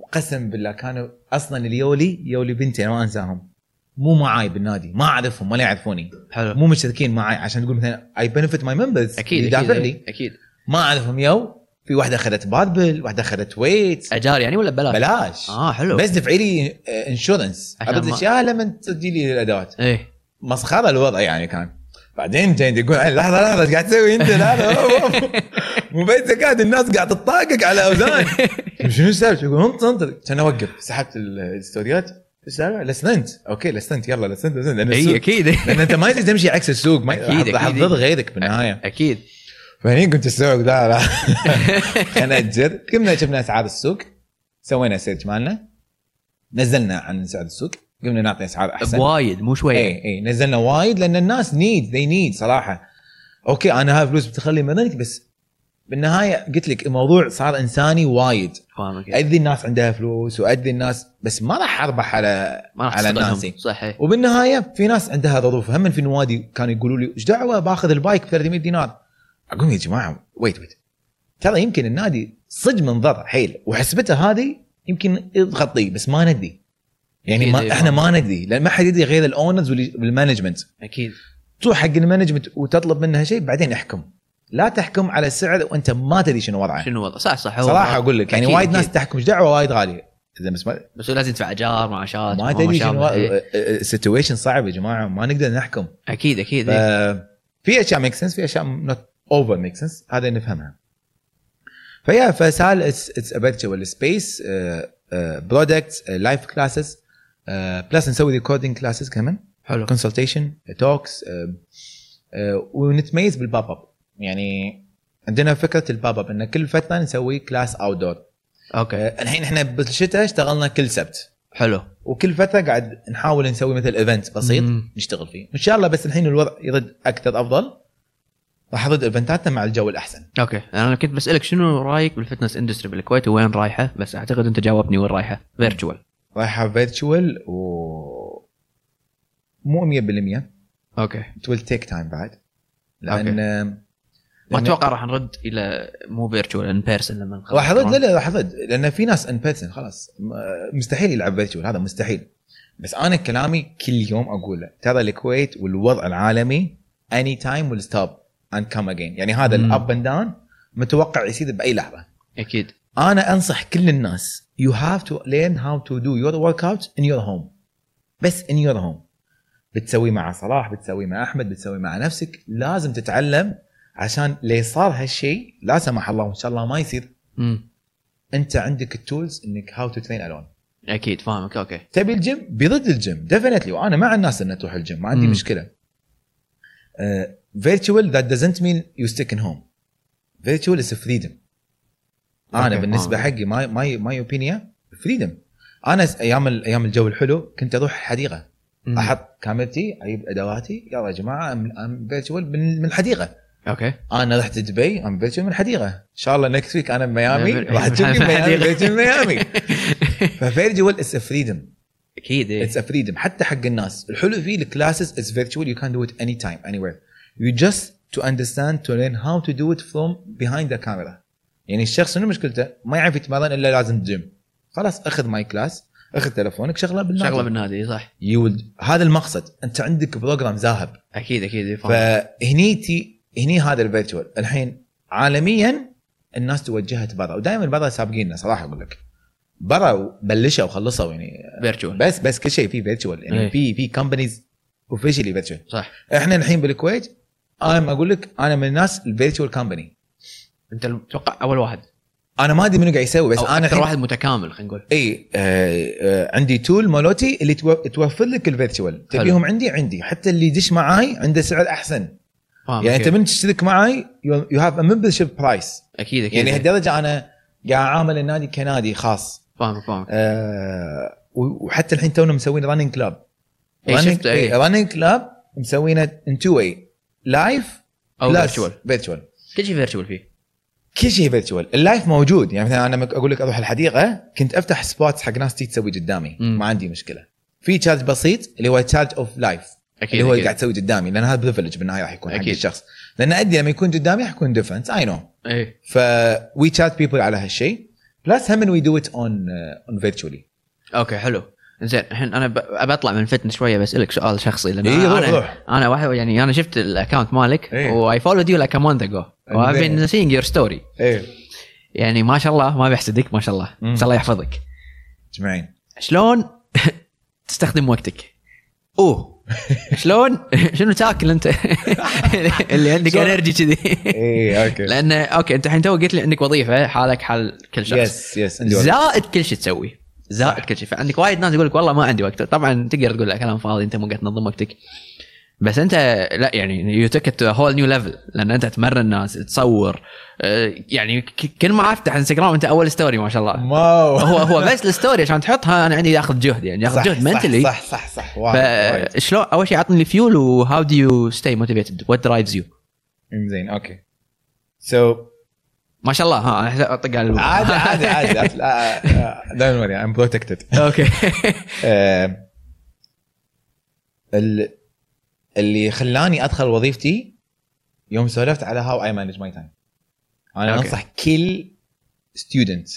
امم وقسم بالله كانوا أصلا اليولي يولي بنتي أنا ما انساهم مو معاي بالنادي ما اعرفهم ولا يعرفوني حلو مو مشتركين معاي عشان تقول مثلا I benefit my members أكيد يدافع أكيد لي إيه، أكيد ما اعرفهم يو في واحدة اخذت barbell واحدة اخذت weight اجار يعني ولا ببلاش؟ بلاش آه حلو بس دفعي لي انشورنس ابد ما- لما تسجلي لي الادوات إيه مسخره الوضع يعني كان بعدين جاي يقول "أي، لحظه لحظه إيش قاعد تسوي انت لا بس قاعد الناس قاعد تطاقق على أوزان. شنو السالفه؟ يقول انط انط كان أوقف. سحبت الستوريات. إيش السالفه؟ لسننت. أوكي لسننت. يلا لسنت لسنت لأن إي السوق أكيد. لأن أنت ما تقدر تمشي عكس السوق. ما أكيد، راح أكيد. تضر غيرك بالنهايه أكيد. فهني كنت استوعب لا لا. خلينا اجر قمنا شفنا أسعار السوق. سوينا search مالنا. نزلنا عن سعر السوق. قمنا نعطي أسعار أحسن. بوايد مو شوية. إي إي. نزلنا وايد لأن الناس need they need صراحة. okay أنا هاي فلوس بتخلي مدنك بس بالنهاية قلت لك الموضوع صار إنساني وايد. فاهمك ادري الناس عندها فلوس وادري الناس بس ما راح أربح على ما راح على. ناسي. صح إيه. وبالنهاية في ناس عندها ظروف. هم في نوادي كانوا يقولوا لي إيش دعوة باخذ ال bike ب 300 دينار؟ أقول يا جماعة wait wait ترى يمكن النادي صدق منضر حيل وحسبته هذه يمكن تغطيه بس ما ندري يعني ما إيه، إحنا. ما ندري لأن ما حد يدري غير ال owners وال management أكيد. تروح حق ال management وتطلب منها شيء بعدين احكم لا تحكم على السعر وانت ما تدري شنو وضعه شنو وضع صح صح صراحة أقول لك يعني وايد ناس. تحكم إيش دعوة وايد غالية إذا بس ما, بس لازم يدفع ايجار معاشات ما تدري. شنو إيه. ال situation صعب يا جماعة ما نقدر نحكم أكيد أكيد ف إيه. في أشياء ميك سنس في أشياء نوت اوفر ميك سنس هذا نفهمها فيا فسال اتس فيرتشوال سبيس برودكتس لايف كلاسز بلس نسوي ريكوردينج كلاسز كمان حلو كونسلتيشن توكس ونتميز بالباب اب يعني عندنا فكرة الباب أب إن كل فترة نسوي كلاس اوت دور أوكي الحين إحنا بالشتاء اشتغلنا كل سبت. حلو. وكل فترة قاعد نحاول نسوي مثل ايفنت بسيط مم. نشتغل فيه. إن شاء الله بس الحين الوضع يرد أكثر أفضل. راح أرد event اتنا مع الجو الأحسن. okay. أنا كنت بسألك شنو رأيك بال fitness industry بالكويت؟ وين رايحة؟ بس أعتقد أنت جاوبني وين رايحة. فيرتشوال رايحة فيرتشوال و مو 100% okay. It will take time بعد. لأن ما لأن- أتوقع راح نرد إلى مو virtual in person لما راح ارد لا. لا راح ارد لأن في ناس in person خلاص. مستحيل يلعب virtual هذا مستحيل. بس أنا كلامي كل يوم أقول له ترى الكويت والوضع العالمي any time will stop and come again يعني هذا. ال up and down متوقع يصير بأي لحظة. أكيد. أنا أنصح كل الناس you have to learn how to do your workouts in your home. بس in your home. بتسوي مع صلاح بتسوي مع أحمد بتسوي مع نفسك لازم تتعلم عشان ليه صار هالشيء لا سمح الله وإن شاء الله ما يصير. امم أنت عندك ال tools إنك how to train alone أكيد فاهمك okay. تبي الجيم؟ بيرد ال gym definitely وأنا مع الناس انها تروح الجيم ما عندي مم. مشكلة. virtual that doesn't mean you stick in home. virtual is freedom. أنا بالنسبة فاهم. حقي my my my opinion freedom أنا أيام أيام الجو الحلو كنت أروح الحديقه مم. أحط كاميرتي أجيب أدواتي يلا يا جماعة I'm virtual من الحديقة. okay. أنا رحت دبي I'm virtual من الحديقه إن شاء الله next week أنا بميامي من- راح تشوفني من بميامي الحديقة. virtual ميامي ف virtual is freedom أكيد إيه. it's a freedom حتى حق الناس. الحلو فيه ال classes is virtual you can do it any time anywhere you just to understand to learn how to do it from behind the camera يعني الشخص شنو مشكلته؟ ما يعرف يتمرن إلا لازم جيم خلاص أخذ my class أخذ تلفونك شغله بالنادي. شغله بالنادي صح. You will- هذا المقصد. أنت عندك بروجرام ذاهب. أكيد أكيد إيه،. فهني تي هني هذا ال virtual. الحين عالميا الناس توجهت برا ودائما برا سابقيننا صراحة أقول لك. برا بلشوا وخلصوا يعني. virtual بس بس كل شيء فيه virtual يعني إيه. في في companies officially virtual صح. إحنا الحين بالكويت أنا أقول لك أنا من الناس ال virtual company أنت أتوقع أول واحد؟ أنا ما أدري منو قاعد يسوي بس أنا أكثر واحد متكامل خلينا نقول. اي آه آه عندي tool مالوتي اللي تو- توفر لك ال virtual. تبيهم عندي؟ عندي. حتى اللي يدش معاي عنده سعر أحسن. يعني أنت. من تشترك معاي you have a membership price أكيد أكيد. يعني. لهالدرجه أنا قاعد أعامل النادي كنادي خاص. فاهمك فاهمك آه وحتى الحين تونا مسوين running club شفت، إيه. running club مسوينه in two way live أو virtual virtual كل شيء virtual فيه. كل شيء virtual ال live موجود. يعني مثلا أنا أقول لك أروح الحديقة كنت أفتح spots حق ناس تيجي تسوي قدامي. ما عندي مشكلة. في charge بسيط اللي هو charge of live أكيد اللي هو أكيد. قاعد تسوي قدامي لأن هذا privilege بالنهايه راح يكون حق أكيد. الشخص. لأن أدري لما يكون قدامي راح يكون difference I know ف we charge people على هالشيء. plus هم we do it on اون فيرتشولي أوكي حلو. زين الحين أنا ب- ابى أطلع من ال fitness شوية بسالك سؤال شخصي لأن إيه، أنا روح. أنا واحد يعني أنا شفت ال account مالك إيه. و I followed you like a month ago seeing your story. إيه. يعني ما شاء الله ما بيحسدك ما شاء الله. مم. بس الله يحفظك. اجمعين شلون تستخدم وقتك؟ أوه. شلون؟ شنو تاكل انت؟ اللي عندك؟ energy كذي. اي okay. لأن okay أنت الحين تو قلت لي عندك وظيفة حالك حال كل شخص. yes yes عندي. زائد كل شيء تسوي. زائد. كل شيء فعندك وايد ناس يقول لك والله ما عندي وقت. طبعا تقدر تقول كلام فاضي أنت مو قاعد تنظم وقتك. بس انت لا يعني you take it whole new level لأن انت تمرن الناس تصور. آه، يعني كل ما افتح انستغرام انت أول story ما شاء الله. ما هو هو بس ال story عشان تحطها أنا عندي ياخذ جهد يعني ياخذ جهد mentally صح صح صح وايد. فشلون أول شيء عطني ال fuel و how do you stay motivated what drives you زين okay. so ما شاء الله ها أطق على. عادي عادي عادي. دونت وري ام بروتكتد أوكي. اللي خلاني أدخل وظيفتي يوم سولفت على how I manage my time أنا okay. أنصح كل student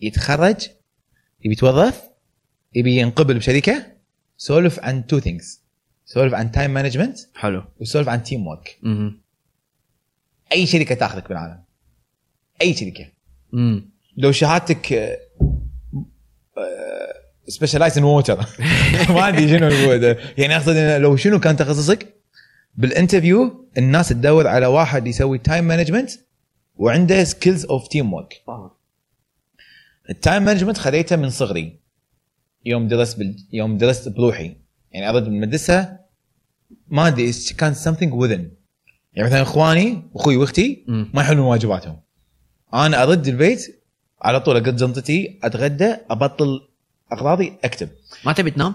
يتخرج يبي يتوظف يبي ينقبل بشركة سولف عن two things سولف عن time management حلو. وسولف عن teamwork. أي شركة تاخذك بالعالم. أي شركة. مم. لو شهادتك specialize in water ما ادري شنو نقول. يعني أقصد لو شنو كان تخصصك بال interview الناس تدور على واحد يسوي time management وعنده skills of teamwork ال time management خذيته من صغري. يوم درست بال... يوم درست بروحي. يعني أرد بالمدرسة ما أدري كان something within. يعني مثلا إخواني واخوي وأختي. ما يحلون واجباتهم. أنا أرد البيت على طول أقط جنطتي أتغدى أبطل اغراضي أكتب. ما تبي تنام؟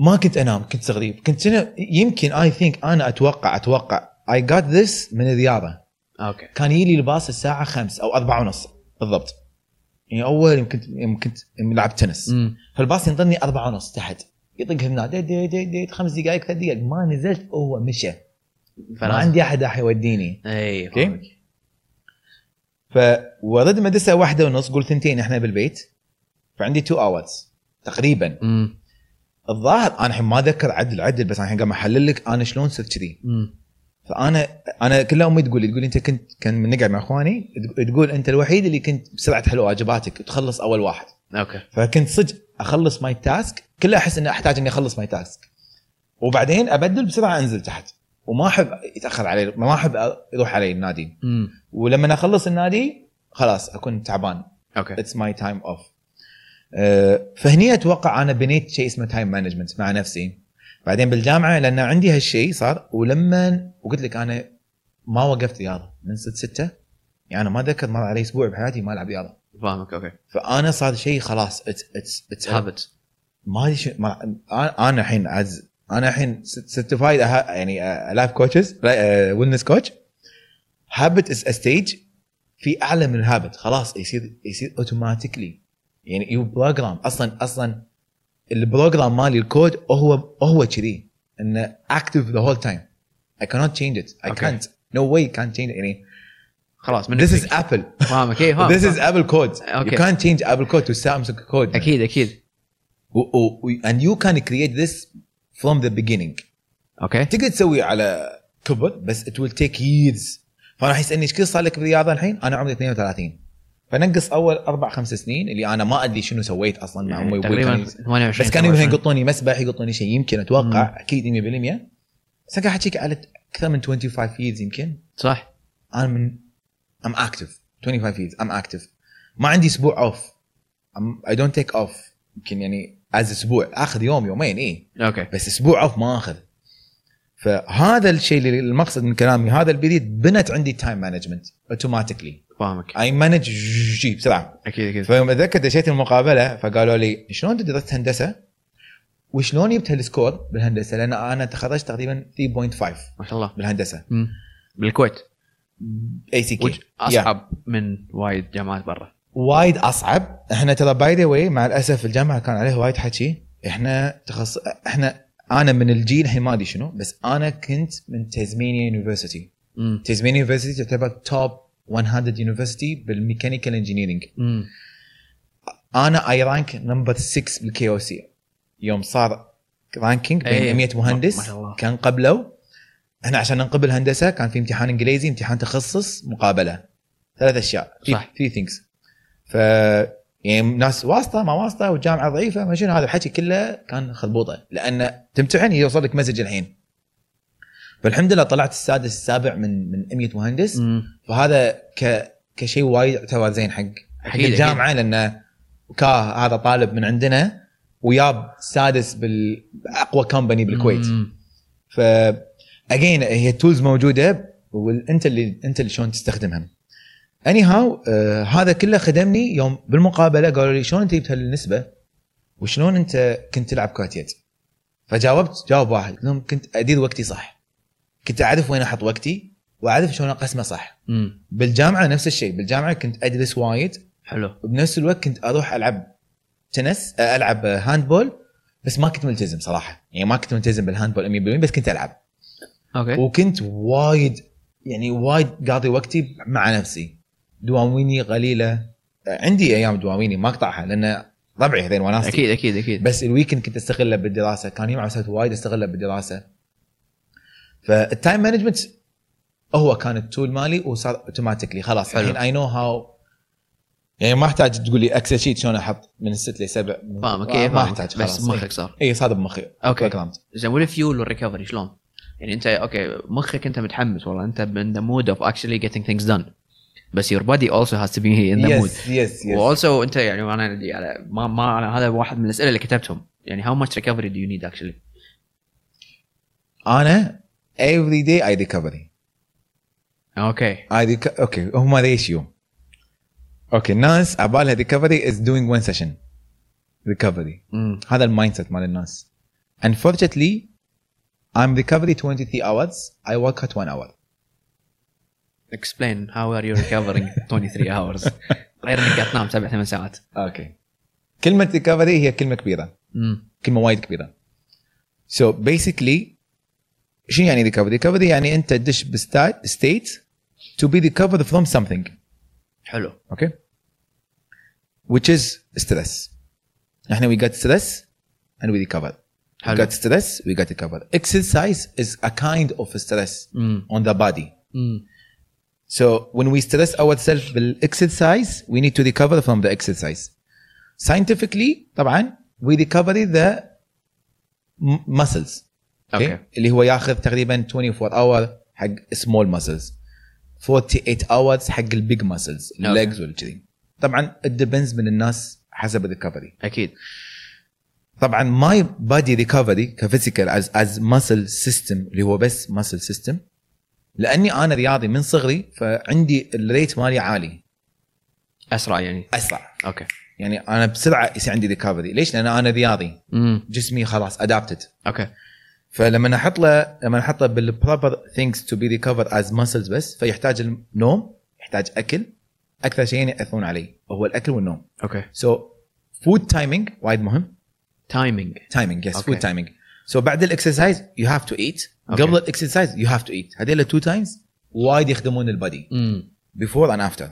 ما كنت أنام كنت صغير. كنت أنا يمكن I think أنا أتوقع أتوقع I got this من الرياضة. okay. كان يجي لي الباص الساعة 5 أو 4 ونص بالضبط. يعني أول كنت يوم لعبت تنس. مم. فالباص ينطرني 4 ونص تحت. يطق هنا دي دي دي دي خمس دقائق ثلاث دقائق. ما نزلت هو مشى. ما عندي أحد راح يوديني. أي. فاهمك. فأرد مدرسة واحدة ونص قول ثنتين إحنا بالبيت. فعندي 2 hours تقريبا. مم. الظاهر أنا الحين ما أذكر عدل عدل بس أنا الحين قاعد أحلل لك أنا شلون صرت كذي. فأنا أنا كلها امي تقول لي تقول أنت كنت كان من نقعد مع إخواني تقول أنت الوحيد اللي كنت بسرعة تحل واجباتك وتخلص أول واحد. Okay. فكنت صدق أخلص my task كلها أحس إني أحتاج إني أخلص my task وبعدين أبدل بسرعة أنزل تحت. وما أحب يتأخر علي ما أحب يروح علي النادي. مم. ولما أخلص النادي خلاص أكون تعبان. Okay. it's my time off فهني أتوقع أنا بنيت شيء اسمه time management مع نفسي. بعدين بالجامعة لأن عندي هالشيء صار ولما وقلت لك أنا ما وقفت رياضة. من ست ستة يعني أنا ما ذكرت مر علي أسبوع بحياتي ما ألعب رياضة. فاهمك okay. فأنا صار شيء خلاص it's habit ما أدري شو أنا الحين as أنا الحين certified يعني life coach wellness coach habit is stage في أعلى من ال habit خلاص يصير يصير automatically يعني you program أصلا أصلا ال program مالي الكود هو هو كذي إنه active the whole time it. I Okay. can't. No way you can't change it. يعني خلاص من this is Apple. فاهمك. اي فاهم this is فاهم. Apple code you Okay. can't change Apple code to Samsung code. أكيد أكيد. و- و- و- and you can create this from the beginning. Okay تقدر تسوي على كبر بس it will take years. فأنا راح يسالني إيش كثر صار لك بالرياضة الحين؟ أنا عمري 32 فنقص أول أربع خمس سنين اللي أنا ما أدري شنو سويت أصلا مع أمي وأبوي. تقريبا كانوا- 28 بس كانوا مثلا 27. يقطوني مسبح يقطوني شيء يمكن أتوقع مم. أكيد 100% بس أنا قاعد احكيك على أكثر من 25 years يمكن. صح. أنا من I'm active. 25 years. I'm active. ما عندي أسبوع off I don't take off. يمكن يعني as أسبوع. اخذ يوم يومين إيه. Okay. بس أسبوع off ما أخذ. فهذا الشيء اللي المقصد من كلامي هذا ال period بنت عندي time management automatically فاهمك. I manage بسرعة. أكيد أكيد. فيوم أتذكر دشيت المقابلة فقالوا لي شلون انت درست هندسه وشلون جبت هال score بالهندسة؟ لأن أنا تخرجت تقريبا 3.5 ما شاء الله. بالهندسة. مم. بالكويت. ACK أصعب من وايد جامعات برا؟ وايد أصعب. إحنا ترى by the way مع الأسف الجامعة كان عليه وايد حكي. إحنا تخص إحنا أنا من الجيل الحين ما أدري شنو بس أنا كنت من Tasmania University. Tasmania University تعتبر top 100 university بال mechanical engineering. أنا I rank number 6 بال KOC يوم صار ranking بين إيه. 100 ما مهندس. كان قبله إحنا عشان ننقبل هندسه كان في امتحان إنجليزي امتحان تخصص مقابلة ثلاث أشياء صح. في things ف يعني ناس واسطة ما واسطة والجامعة ضعيفة ما شنو هذا الحكي كله كان خربوطة. لأن تمتحن يوصل لك message الحين. فالحمد لله طلعت السادس السابع من من 100 مهندس. مم. فهذا ك كشيء وايد يعتبر زين حق حق الجامعة لأنه كا هذا طالب من عندنا وياب سادس بأقوى company بالكويت. ف again هي ال tools موجودة وانت اللي انت اللي شلون تستخدمها. anyhow آه هذا كله خدمني يوم بالمقابلة قالوا لي شلون انت جبت هالنسبه وشلون أنت كنت تلعب كرة يد؟ فجاوبت جاوب واحد. قلت لهم كنت أدير وقتي صح. كنت أعرف وين أحط وقتي وأعرف شلون أقسمه صح. مم. بالجامعة نفس الشيء. بالجامعة كنت ادرس وايد. حلو. وبنفس الوقت كنت أروح ألعب تنس آه، ألعب handball بس ما كنت ملتزم صراحة. يعني ما كنت ملتزم بال handball 100% بس كنت ألعب. Okay. وكنت وايد يعني وايد قاضي وقتي مع نفسي. دواويني قليلة. عندي أيام دواويني ما أقطعها لأن ربعي هذين وناسي أكيد أكيد أكيد. بس ال weekend كنت استغله بالدراسة. كان يوم عسلت وايد استغله بالدراسة. فال time management هو كان ال tool مالي وصار automatically خلاص حلو. الحين I know how يعني ما أحتاج تقول لي Excel sheet شلون أحط من الست لسبع فاهمك. ما إيه ما. أحتاج بس خلاص. مخك صار. اي صار بمخي. Okay. زين وال fuel وال recovery شلون؟ يعني أنت okay مخك أنت متحمس والله. أنت in the mood of actually getting things done. بس your body also has to be in the mood yes yes و also انت يعني أنا يعني ما ما أنا هذا واحد من الاسئله اللي كتبتهم يعني how much recovery do you need actually؟ أنا every day I recovery أوكي I أوكي هم ريشيو أوكي الناس عبالها recovery is doing one session recovery امم هذا المايند سيت مال الناس unfortunately I'm recovery 23 hours I work at 1 hour اكسبلين هاو ار يو ريكفرينج 23 hours? غير إنك تنام سبع ثمان ساعات. أوكي كلمة ريكفري هي كلمة كبيرة. م. كلمة وايد كبيرة. so so basically شو يعني recovery؟ recovery يعني أنت تدش ب state to be recover from something حلو. okay which is stress إحنا we got stress and we recover. حلو. we got stress we got recover. Exercise is a kind of stress mm. on the. So when we stress ourselves بال exercise we need to recover from the exercise. Scientifically طبعا we recover the muscles. Okay. okay اللي هو ياخذ تقريبا 24 hour حق small muscles. 48 hours حق ال big muscles ال legs والكذي طبعا it depends من الناس حسب ال recovery أكيد. طبعا my body recovery ك physical as as muscle system اللي هو بس muscle system لأني أنا رياضي من صغري فعندي ال rate مالي عالي. أسرع يعني؟ أسرع. Okay. يعني أنا بسرعة يصير عندي recovery ليش؟ لأن أنا رياضي. امم جسمي خلاص adapted okay. فلما أحط له لما أحط له بال proper things to be recover as muscles بس فيحتاج النوم يحتاج أكل. أكثر شيئين يأثرون علي هو الأكل والنوم. Okay. So food timing وايد مهم. Timing timing yes. Food timing so بعد ال exercise you have to eat قبل ال exercise you have to eat هذول two times وايد يخدمون ال body before and after.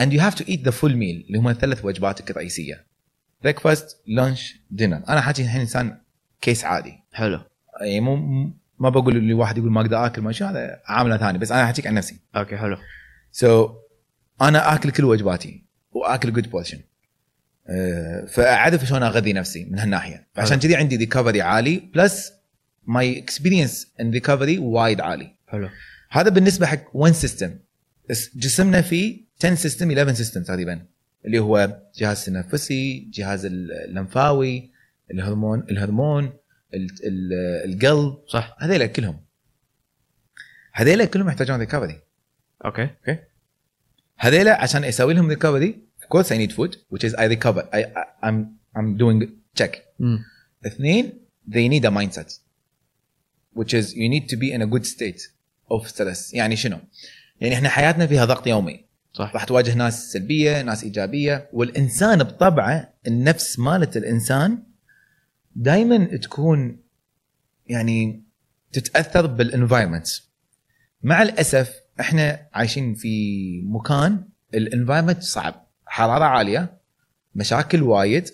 And you have to eat the full meal اللي هم الثلاث وجباتك الرئيسية. Breakfast lunch dinner. أنا حاجي الحين إنسان case عادي. حلو. يعني مو ما بقول اللي واحد يقول ما أقدر آكل ما شو هذا عملة ثانية. بس أنا أحكيك عن نفسي. Okay حلو. So so, أنا آكل كل وجباتي وآكل good portion فأعرف شلون أغذي نفسي من هالناحية. فعشان. كذي عندي recovery عالي plus my experience in recovery وايد عالي حلو. هذا بالنسبة حق وين system جسمنا فيه 10 system 11 system تقريبا. اللي هو جهاز التنفسي جهاز اللمفاوي الهرمون الهرمون ال- ال- القلب. صح. هذيلا كلهم. هذيلا كلهم يحتاجون recovery okay. هذيلا عشان أسوي لهم recovery of course I need food which is I recover. I, I I'm I'm doing check. امم اثنين they need a mindset. Which is you need to be in a good state of stress. يعني شنو؟ يعني إحنا حياتنا فيها ضغط يومي. صح. راح تواجه ناس سلبية ناس إيجابية. والإنسان بطبعه النفس مالت الإنسان دائما تكون يعني تتأثر بالانفايرمنت مع الأسف إحنا عايشين في مكان ال environment صعب. حرارة عالية مشاكل وايد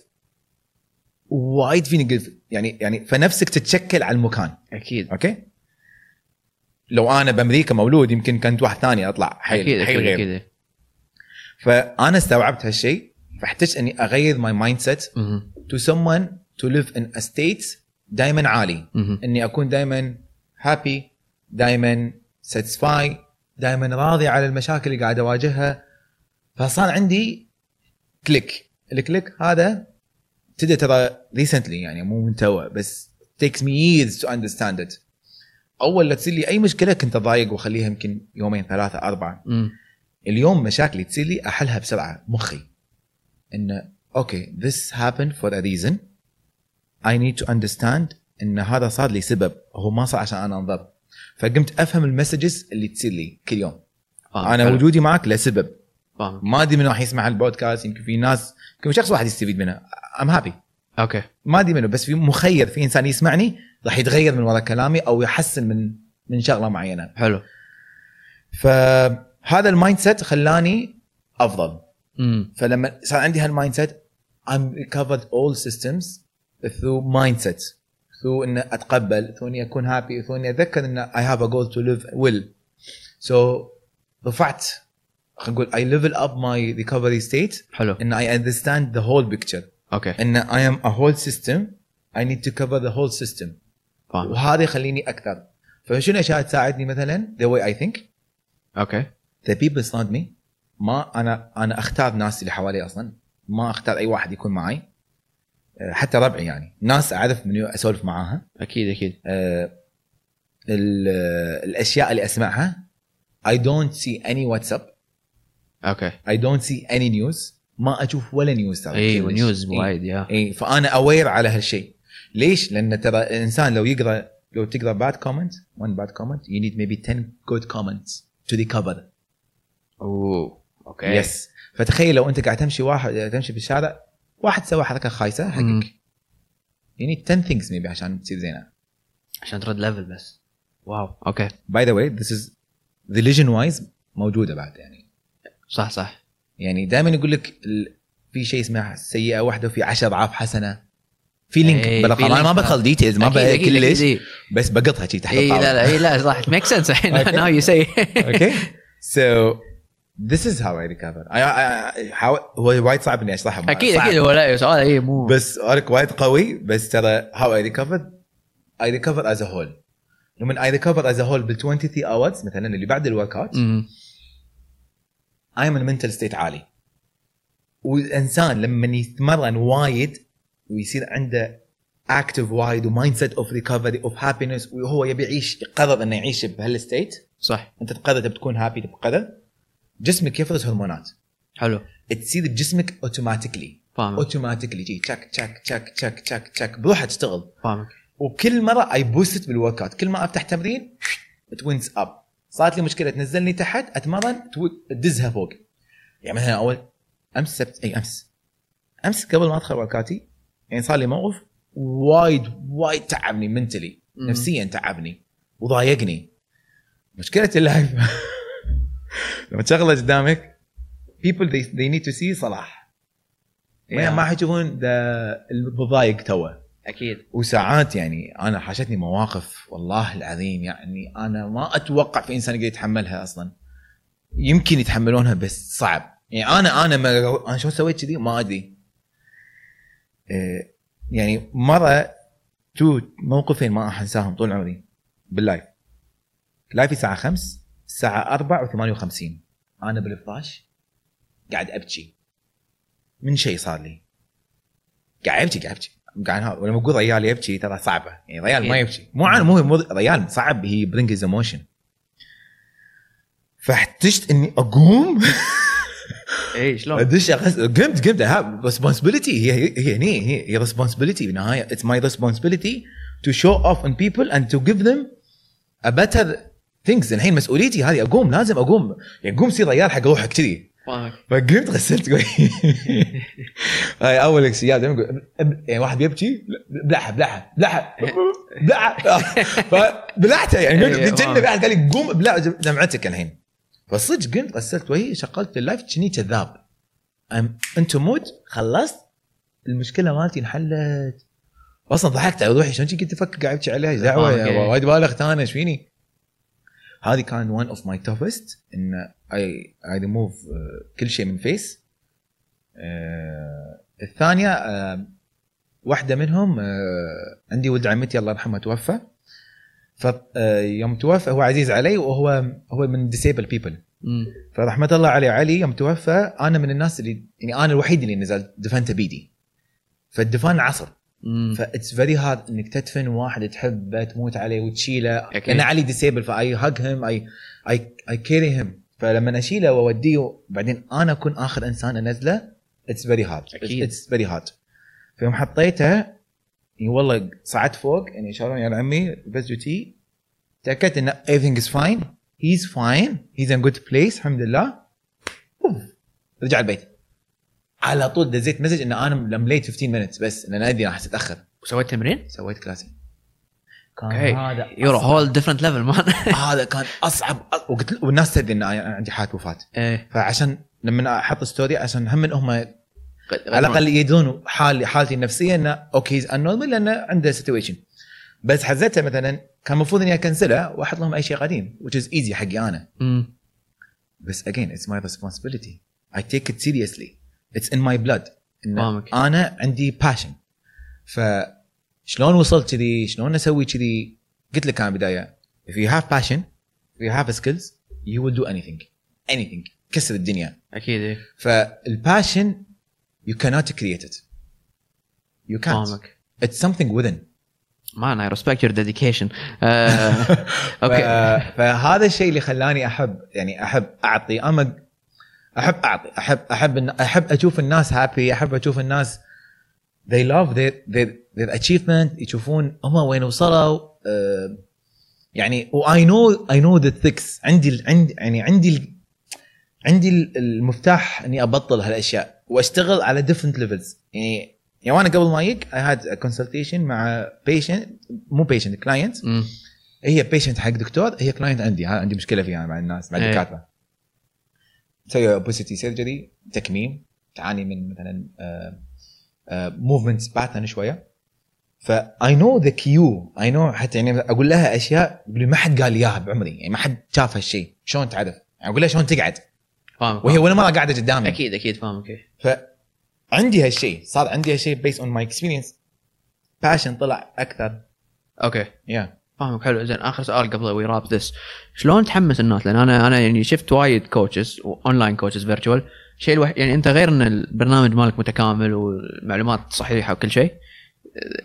وايد في negative يعني يعني فنفسك تتشكل على المكان. أكيد. Okay؟ لو أنا بأمريكا مولود يمكن كنت واحد ثاني أطلع. حيل أكيد حيل غير. أكيد. فأنا استوعبت هالشيء فاحتجت إني أغير my mindset. To someone live in a state دائما عالي. مهم. إني أكون دائما happy دائما satisfied دائما راضي على المشاكل اللي قاعد أواجهها. فصار عندي click ال click هذا ابتدى ترى recently يعني مو من توا بس takes me years to understand it. أول لا تصير لي أي مشكلة كنت أضايق وأخليها يمكن يومين ثلاثة أربعة. مم. اليوم مشاكلي تصير لي أحلها بسرعة مخي. انه okay this happened for a reason. I need to understand إن هذا صار لي سبب هو ما صار عشان أنا انضر فقمت أفهم ال messages اللي تصير لي كل يوم. فاهم. أنا حلو. وجودي معك لسبب. فاهم. ما أدري من راح يسمع البودكاست يمكن في ناس يمكن شخص واحد يستفيد منه. I'm happy okay. ما أدري منه بس في مخير في إنسان يسمعني راح يتغير من وراء كلامي أو يحسن من من شغلة معينة. حلو. فهذا ال mindset خلاني أفضل. امم فلما صار عندي هالمايند سيت I'm recovered all systems through mindset through ان أتقبل through إني أكون هابي through إني أتذكر إن I have a goal to live well so رفعت خلينا نقول I level up my recovery state. حلو. إن I understand the whole picture. أوكي إن am a whole system I need to cover the whole system. فاهم وهذا يخليني أكثر. فشنو الاشياء تساعدني مثلا؟ The way I think. Okay the people surround me. ما أنا أنا أختار ناس اللي حوالي أصلا. ما أختار أي واحد يكون معي. أه، حتى ربعي يعني. ناس أعرف من أسولف معاها. أكيد أكيد. أه، ال- الأشياء اللي أسمعها. I don't see any WhatsApp. Okay I don't see any news. ما أشوف ولا news ترى أيوه كلش. News. وايد يا. اي فأنا aware على هالشيء. ليش؟ لأن ترى الإنسان لو يقرأ لو تقرأ bad comment one bad comment you need maybe 10 good comments to recover. أوه okay. Yes فتخيل لو أنت قاعد تمشي واحد تمشي في الشارع واحد سوى حركة خايسة. حقك. يعني 10 things maybe عشان تصير زينة. عشان ترد level بس. Wow. Okay. By the way this is religion wise موجودة بعد يعني. صح صح. يعني دائما يقول لك ال- في شيء اسمه سيئة واحدة وفي 10 أضعاف حسنة. في link بلا في أنا ما. بدخل details ما أكيد، ليش إيه. بس بقطها شي تحت اي لا لا اي لا صح. make sense الحين. now you see أوكي سو this is how I recover. I, I, I how هو وايد صعب إني أشرحه أكيد صعب. أكيد هو لا سؤال اي مو. بس work وايد قوي. بس ترى how I recovered. I recovered as a whole. لما I recovered as a whole بال 23 hours مثلا اللي بعد ال workout I'm in mental state عالي. والإنسان لما يتمرن وايد ويصير عنده active وايد و mindset of recovery of happiness وهو يبي يعيش يقرر إنه يعيش بهال state صح. أنت تقرر تبي تكون happy تقرر جسمك يفرز هرمونات؟ حلو. تصير بجسمك automatically فاهمك. automatically جي تشك تشك تشك تشك تشك تشك بروحها تشتغل. فاهمك. وكل مرة I boost بال workout كل ما أفتح تمرين turns up صارت لي مشكلة تنزلني تحت أتمرن to- تدزها فوق. يعني مثلا أول أمس سبت إي أمس. أمس قبل ما أدخل workout اتي يعني صار لي موقف وايد وايد تعبني mentally. نفسيا تعبني. وضايقني. مشكله ال live لما تشغله قدامك people they, they need to see صلاح. ما Yeah. ما حيشوفون المضايق توه. أكيد. وساعات يعني أنا حاشتني مواقف والله العظيم يعني أنا ما أتوقع في إنسان يقدر يتحملها أصلا. يمكن يتحملونها بس صعب. يعني أنا أنا ما أنا شلون سويت كذي؟ ما أدري. إيه، يعني مرة two موقفين ما راح انساهم طول عمري. بال live. live ي الساعة 5 الساعة 4 و58 أنا بالفراش قاعد أبكي. من شيء صار لي؟ قاعد أبكي قاعد أبكي. قاعد ولما أقول ريال يبكي ترى صعبة. يعني ريال ما يبكي. مو أنا مو ريال صعب he bring his emotion فاحتجت إني أقوم؟ اي شلون؟ أدش أغس- قمت قمت. ريسبونسبيلتي هي هي هي هي هي responsibility بالنهايه it's my responsibility to show off in people and to give them a better things الحين مسؤوليتي هذه أقوم لازم أقوم. يعني قوم صير ريال حق روحك كذي. فقمت غسلت وجهي هاي أول يقول يعني واحد بيبكي بلعها بلعها بلعها بلعها فبلعته يعني إيه، قلت wow. في احد قال لي قوم ابلع دمعتك الحين. فصدق قمت غسلت وجهي شغلت ال live كني كذاب. أنتم mood خلصت المشكلة مالتي انحلت. أصلا ضحكت على روحي شلون كنت أفكر قاعد أبكي عليها دعوه إيه. وايد بالغت أنا إيش فيني؟ هذه كان ون اوف ماي توفست إن اي اي ريموف كل شيء من face آه الثانية آه واحدة منهم آه عندي ولد عمتي الله يرحمه توفى فيوم توفى هو عزيز علي وهو هو من disabled people. فرحمة الله عليه علي يوم توفى أنا من الناس اللي يعني أنا الوحيد اللي نزلت دفنته بيدي فالدفان عصر. ف it's very hard إنك تدفن واحد تحبه تموت عليه وتشيله. أكيد. لأن علي disabled ف I hug him I I I carry him فلما أشيله وأوديه بعدين أنا أكون آخر إنسان أنزله it's very hard أكيد. it's very hard فيوم حطيته يعني والله صعدت فوق يعني شالوني على عمي بس جوتي. تأكدت إن everything is fine. He's fine. He's in good place الحمد لله. رجع البيت. على طول دزيت message إن أنا limit 15 minutes بس لأن أدري راح اتاخر وسويت تمرين؟ سويت كلاسي كان أوكي. هذا يور هول ديفرنت ليفل مان هذا كان أصعب. وقلت والناس تدري إن أنا عندي حالة وفاة. إيه. فعشان لما أحط story عشان هم هم على الأقل يدرون حالي حالتي النفسية انه okay he's abnormal لأنه عنده situation بس حزتها مثلا كان المفروض إني أ cancel ها وأحط لهم أي شيء قديم which is easy حقي أنا. مم. بس again it's my responsibility. I take it seriously. My blood. إن فاهمك. أنا عندي passion. فشلون وصلت كذي؟ شلون أسوي كذي؟ قلت لك أنا بداية. If you have passion if you have skills you will do anything. Anything. كسر الدنيا. أكيد إيه. فال passion you cannot create it. You can't. فاهمك. It's something within. man I respect your dedication okay فهذا الشيء اللي خلاني أحب يعني أحب أعطي اما أحب أعطي أحب أحب أحب أشوف الناس happy أحب أشوف الناس they love their their their achievement يشوفون هم وين وصلوا يعني و I know I know the tricks عندي عندي يعني عندي عندي ال- المفتاح إني أبطل هالأشياء وأشتغل على different levels يعني يعني وأنا قبل ما يجيك I had a consultation مع patient مو patient client مم. هي patient حق دكتور هي client عندي ها عندي مشكلة فيها مع الناس مع إيه. الدكاترة تسوي obesity surgery تكميم تعاني من مثلا movement pattern شوية. ف I know the cue I know حتى يعني أقول لها أشياء يقول لي ما حد قال لي اياها بعمري يعني ما حد شاف هالشيء. شلون تعرف؟ يعني أقول لها شلون تقعد؟ فاهمك وهي ولا مرة قاعدة قدامي. أكيد أكيد فاهمك. فعندي هالشيء. صار عندي هالشيء based on my experience passion طلع أكثر. okay. yeah فاهمك حلو زين آخر سؤال قبل we wrap this شلون تحمس الناس؟ لأن أنا أنا يعني شفت وايد coaches online coaches virtual الشيء الوحيد يعني أنت غير إن البرنامج مالك متكامل والمعلومات صحيحة وكل شيء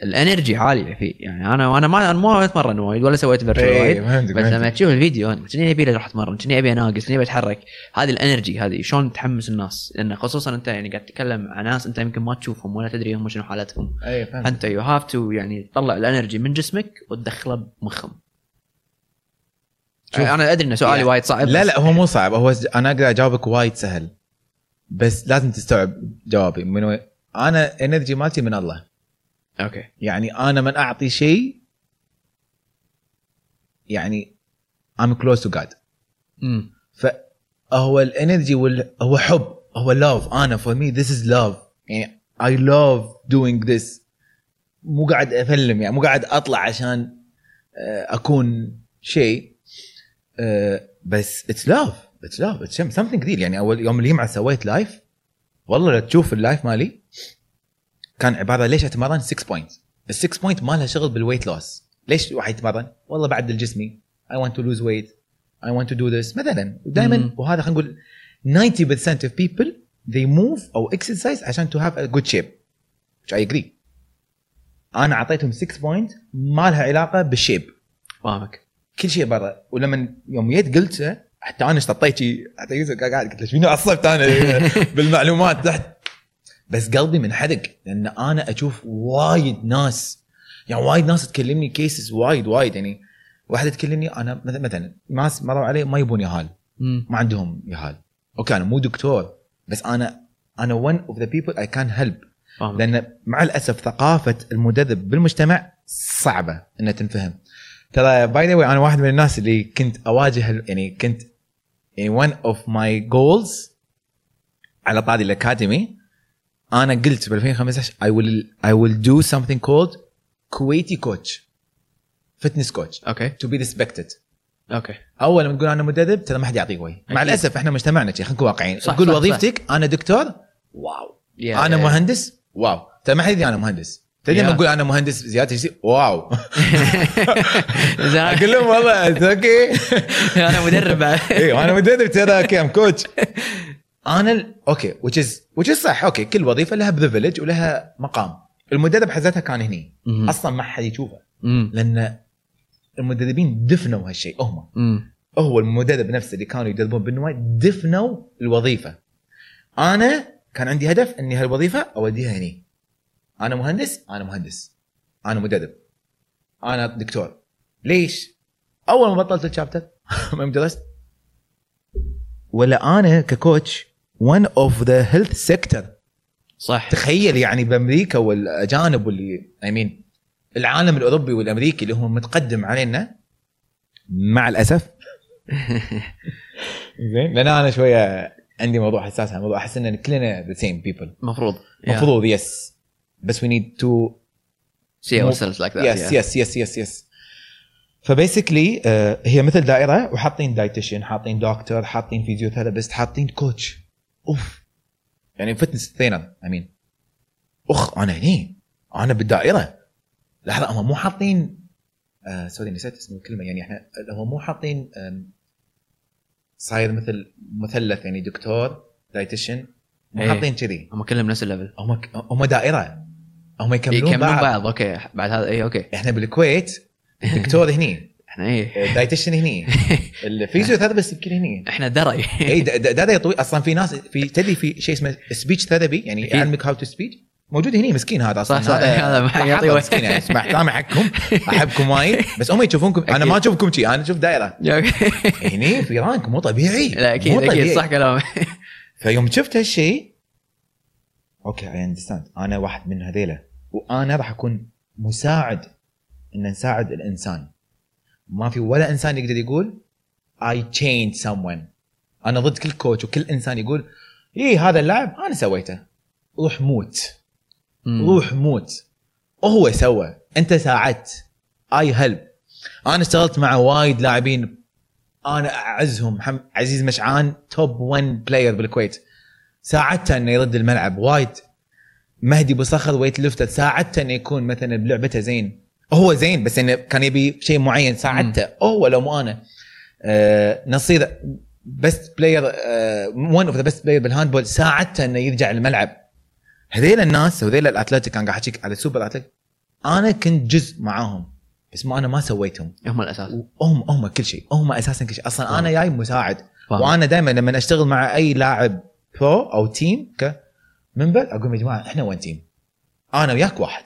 ال energy عاليه فيه. يعني أنا وأنا ما أنا ما أتمرن وايد ولا سويت virtual إيه، وايد بس. لما تشوف الفيديو أنا كني ابي راح أتمرن كني ابي اناقص كني ابي أتحرك. هذه ال energy هذه شلون تحمس الناس؟ لأن خصوصا أنت يعني قاعد تتكلم مع ناس أنت يمكن ما تشوفهم ولا تدري هم شنو حالتهم. اي فهمت. انت you have to يعني تطلع ال energy من جسمك وتدخله بمخهم. شوف. أنا أدري إن سؤالي يعني- وايد صعب لا لا هو مو صعب هو أنا أقدر أجاوبك وايد سهل بس لازم تستوعب جوابي. من وين أنا energy مالتي من الله. okay. يعني أنا من أعطي شيء يعني I'm close to God. امم فهو ال energy وال... هو حب هو love. أنا for me this is love. يعني I love doing this. مو قاعد أفلم يعني مو قاعد أطلع عشان آه، أكون شيء. آه، بس it's love it's love it's something جديد يعني أول يوم الجمعه سويت live والله لا تشوف ال live مالي كان عبارة ليش أتمرن 6 point ال 6 point ما لها شغل بال weight loss ليش واحد يتمرن؟ والله بعدل جسمي I want to lose weight. I want to do this. مثلا ودائما. وهذا خلينا نقول 90% of people they move أو exercise عشان to have a good shape. Which I agree. أنا أعطيتهم 6 point ما لها علاقة بال shape فاهمك. كل شيء برا. ولما يوم جيت قلت حتى أنا اشتطيت شي حتى يوسف قاعد قلت له شنو عصبت أنا بالمعلومات؟ تحت بس قلبي منحرق لأن أنا أشوف وايد ناس يعني وايد ناس تكلمني cases وايد وايد يعني واحدة تكلمني أنا مثلا ناس مروا علي ما يبون يهال ما عندهم يهال. okay أنا مو دكتور بس أنا أنا of the people I can help. فاهمك. لأن مع الأسف ثقافة المدرب بالمجتمع صعبة إنها تنفهم. ترى by the أنا واحد من الناس اللي كنت أواجه يعني كنت يعني one of my goals على طاري الأكاديمي أنا قلت ب 2015 I will I will do something called Kuwaiti coach fitness coach okay to be respected. okay أول ما تقول أنا مدرب ترى ما حد يعطيك وجه. مع. الأسف إحنا مجتمعنا خلينا نكون واقعيين. صح، تقول صح، وظيفتك أنا دكتور wow. يا- أنا مهندس wow. ترى ما حد يدري أنا مهندس. تدري. لما أقول أنا مهندس زيادة wow. أقول لهم والله okay أنا مدرب. أيوه أنا مدرب ترى أوكي I'm coach أنا ال... okay which is which is صح okay كل وظيفة لها privilege ولها مقام. المدرب حزتها كان هني. مم. أصلا ما حد يشوفه. مم. لأن المدربين دفنوا هالشيء هم. هو المدرب نفسه اللي كانوا يدربون بالنوادي دفنوا الوظيفة. أنا كان عندي هدف إني هالوظيفة أوديها هني. أنا مهندس أنا مهندس. أنا مدرب. أنا دكتور. ليش؟ أول ما بطلت الشابتر ما درست ولا أنا ككوتش one of the health sector. صح. تخيل يعني بأمريكا والأجانب واللي اي مين العالم الأوروبي والأمريكي اللي هو متقدم علينا مع الأسف. زين. لأن أنا شوية عندي موضوع حساس على الموضوع أحس إن كلنا the same people المفروض المفروض yes بس we need to see ourselves like yes yes yes yes yes ف basically هي مثل دائرة وحاطين dietitian حاطين دكتور حاطين physiotherapist حاطين coach of. يعني fitness trainer I mean أخ أنا هني. أنا بالدائرة. لحظة هم مو حاطين آه sorry نسيت اسم الكلمة. يعني إحنا هم مو حاطين صاير مثل مثلث يعني دكتور dietitian مو إيه. حاطين كذي. هم كلهم نفس ال level هم هم دائرة. هم يكملون, يكملون بعض. بعض. okay بعد هذا اي okay. إحنا بالكويت الدكتور هني. إحنا إيه؟ ال dietitian هني. ال physiotherapist يمكن هني. إحنا دري. إي د- د- ده طويل. أصلا في ناس في تدري في شيء اسمه speech therapy يعني أكيد. يعلمك how to speech موجود هني مسكين هذا أصلا. صح، صح. هذا يعطي. مسكين يعني. مع احترامي حقكم أحبكم. وايد. بس هم يشوفونكم. أنا. ما أشوفكم شي. أنا أشوف دائرة. هني في rank مو طبيعي. لا أكيد أكيد. صح كلامك. فيوم شفت هالشيء okay I understand أنا واحد من هذيلا. وأنا راح أكون مساعد إن نساعد الإنسان. ما في ولا إنسان يقدر يقول I changed someone. أنا ضد كل coach وكل إنسان يقول إيه هذا اللاعب أنا سويته. روح موت. مم. روح موت. هو سوى. أنت ساعدت. I help أنا اشتغلت مع وايد لاعبين. أنا أعزهم. حم... عزيز مشعان top 1 player بالكويت. ساعدته إنه يرد الملعب وايد. مهدي بصخر weight lifter ساعدته إنه يكون مثلا بلعبته زين. هو زين بس إنه كان يبي شيء معين ساعدته. هو لو مو أنا. آه نصير best player one of the best player بال handball ساعدته إنه يرجع الملعب هذيل الناس وهذيل ال athletic أنا قاعد احكيك على ال super athletic. أنا كنت جزء معاهم بس ما أنا ما سويتهم. هم الأساس. هم هم كل شيء. هم أساسا كل شيء. أصلا أنا جاي مساعد. فاهم. وأنا دائما لما أشتغل مع أي لاعب pro أو team member أقول يا جماعة إحنا one team أنا وياك واحد.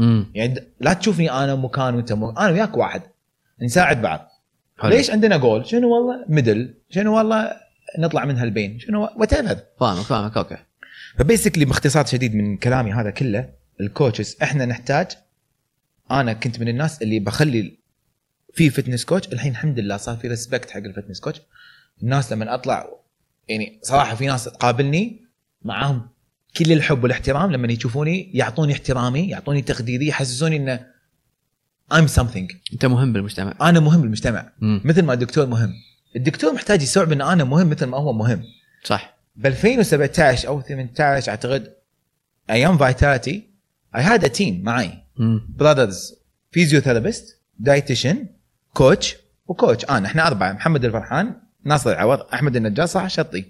امم يعني لا تشوفني أنا مكان وأنت مكان أنا وياك واحد. نساعد بعض. حلو. ليش عندنا جول شنو والله؟ medal شنو والله؟ نطلع من هالبين. شنو whatever فاهمك فاهمك. okay. ف basically باختصار شديد من كلامي هذا كله ال coaches إحنا نحتاج أنا كنت من الناس اللي بخلي في fitness coach الحين الحمد لله صار في respect حق ال fitness coach الناس لما أطلع يعني صراحة في ناس تقابلني معاهم كل الحب والاحترام لما يشوفوني يعطوني احترامي يعطوني تقديري يحسسوني انه I'm something. أنت مهم بالمجتمع. أنا مهم بالمجتمع. امم مثل ما الدكتور مهم. الدكتور محتاج يستوعب إن أنا مهم مثل ما هو مهم. صح. ب 2017 أو 18 أعتقد أيام Vitality I had a team معي. brothers physiotherapist dietitian coach و coach انا إحنا أربعة. محمد الفرحان ناصر العوض أحمد النجار صح شطي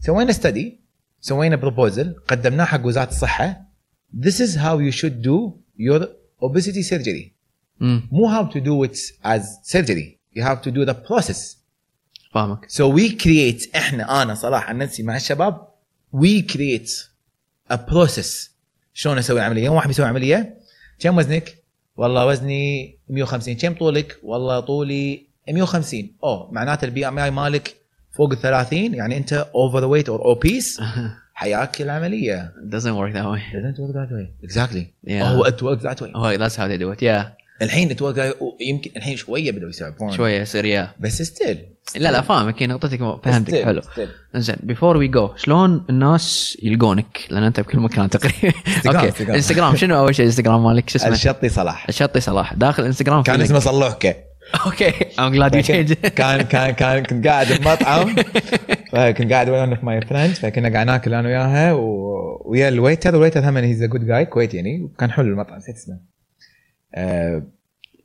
سوينا study سوينا proposal قدمناه حق وزارة الصحة. This is how you should do your obesity surgery. امم مو how to do it as surgery. You have to do the process. فاهمك. So we create إحنا أنا صلاح عن نفسي مع الشباب we create a process. شلون أسوي عملية؟ يوم واحد بيسوي عملية. كم وزنك؟ والله وزني 150 كم طولك؟ والله طولي 150 أوه معناته ال BMI مالك فوق ال 30 يعني أنت overweight or obese حياك العملية. Doesn't work that way. Doesn't work that way. Exactly. Yeah. oh it works that way. Oh that's how they do it yeah. الحين way. يمكن الحين شوية بدأوا يسوون. شوية يصير يا بس still لا لا فاهمك نقطتك فهمتك. حلو. زين before we go شلون الناس يلقونك؟ لأن أنت بكل مكان تقريبا. okay. انستغرام. شنو أول شيء انستغرام مالك؟ شو اسمه؟ الشطي صلاح. الشطي صلاح. داخل انستغرام كان. اسمه صلوحكة. okay I'm glad you change كان كان كان كنت قاعد بمطعم فكنت قاعد one of my friends فكنا قاعد ناكل أنا وياها ويا ال waiter ال waiter هم he's a good guy كويتي يعني وكان حلو المطعم نسيت اسمه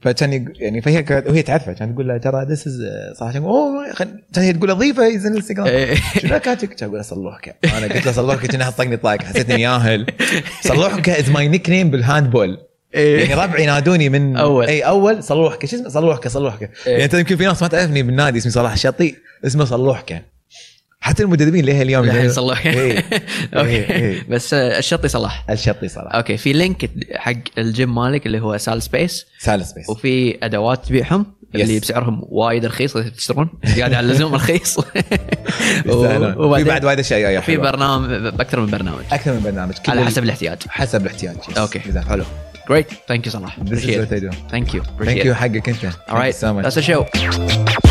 فكان يعني فهي كانت وهي تعرفه كانت تقول له ترى this is صح اوه كان هي تقول له ضيفه ينزل الانستغرام إيه. شنو كاتك؟ أقول له صلوحكه أنا قلت له صلوحكه كنا حطقني طاق حسيت اني ياهل صلوحكه is my nickname بال handball يعني ربعي ينادوني من أول. اي أول صلوحكة شو اسمه صلوحكة صلوحكة إيه. يعني أنت يمكن في ناس ما تعرفني بالنادي اسمي صلاح الشطي اسمه صلوحكة حتى المدربين ليه اليوم يقولون- صلح إيه. إيه. أوكي إيه. بس الشطي صلاح الشطي صراحة okay في link حق الجيم مالك اللي هو Sal Space Sal Space وفي أدوات تبيعهم اللي. بسعرهم وايد رخيص تشترون زياده على اللزوم رخيص يستاهلون. في وبعدين بعد وايد أشياء في. برنامج بأكثر من برنامج أكثر من برنامج على حسب الاحتياج حسب الاحتياج. okay. حلو great thank you صلاح This is what I do. thank you Thank you حقك انت All right, Thank you so much. that's the show.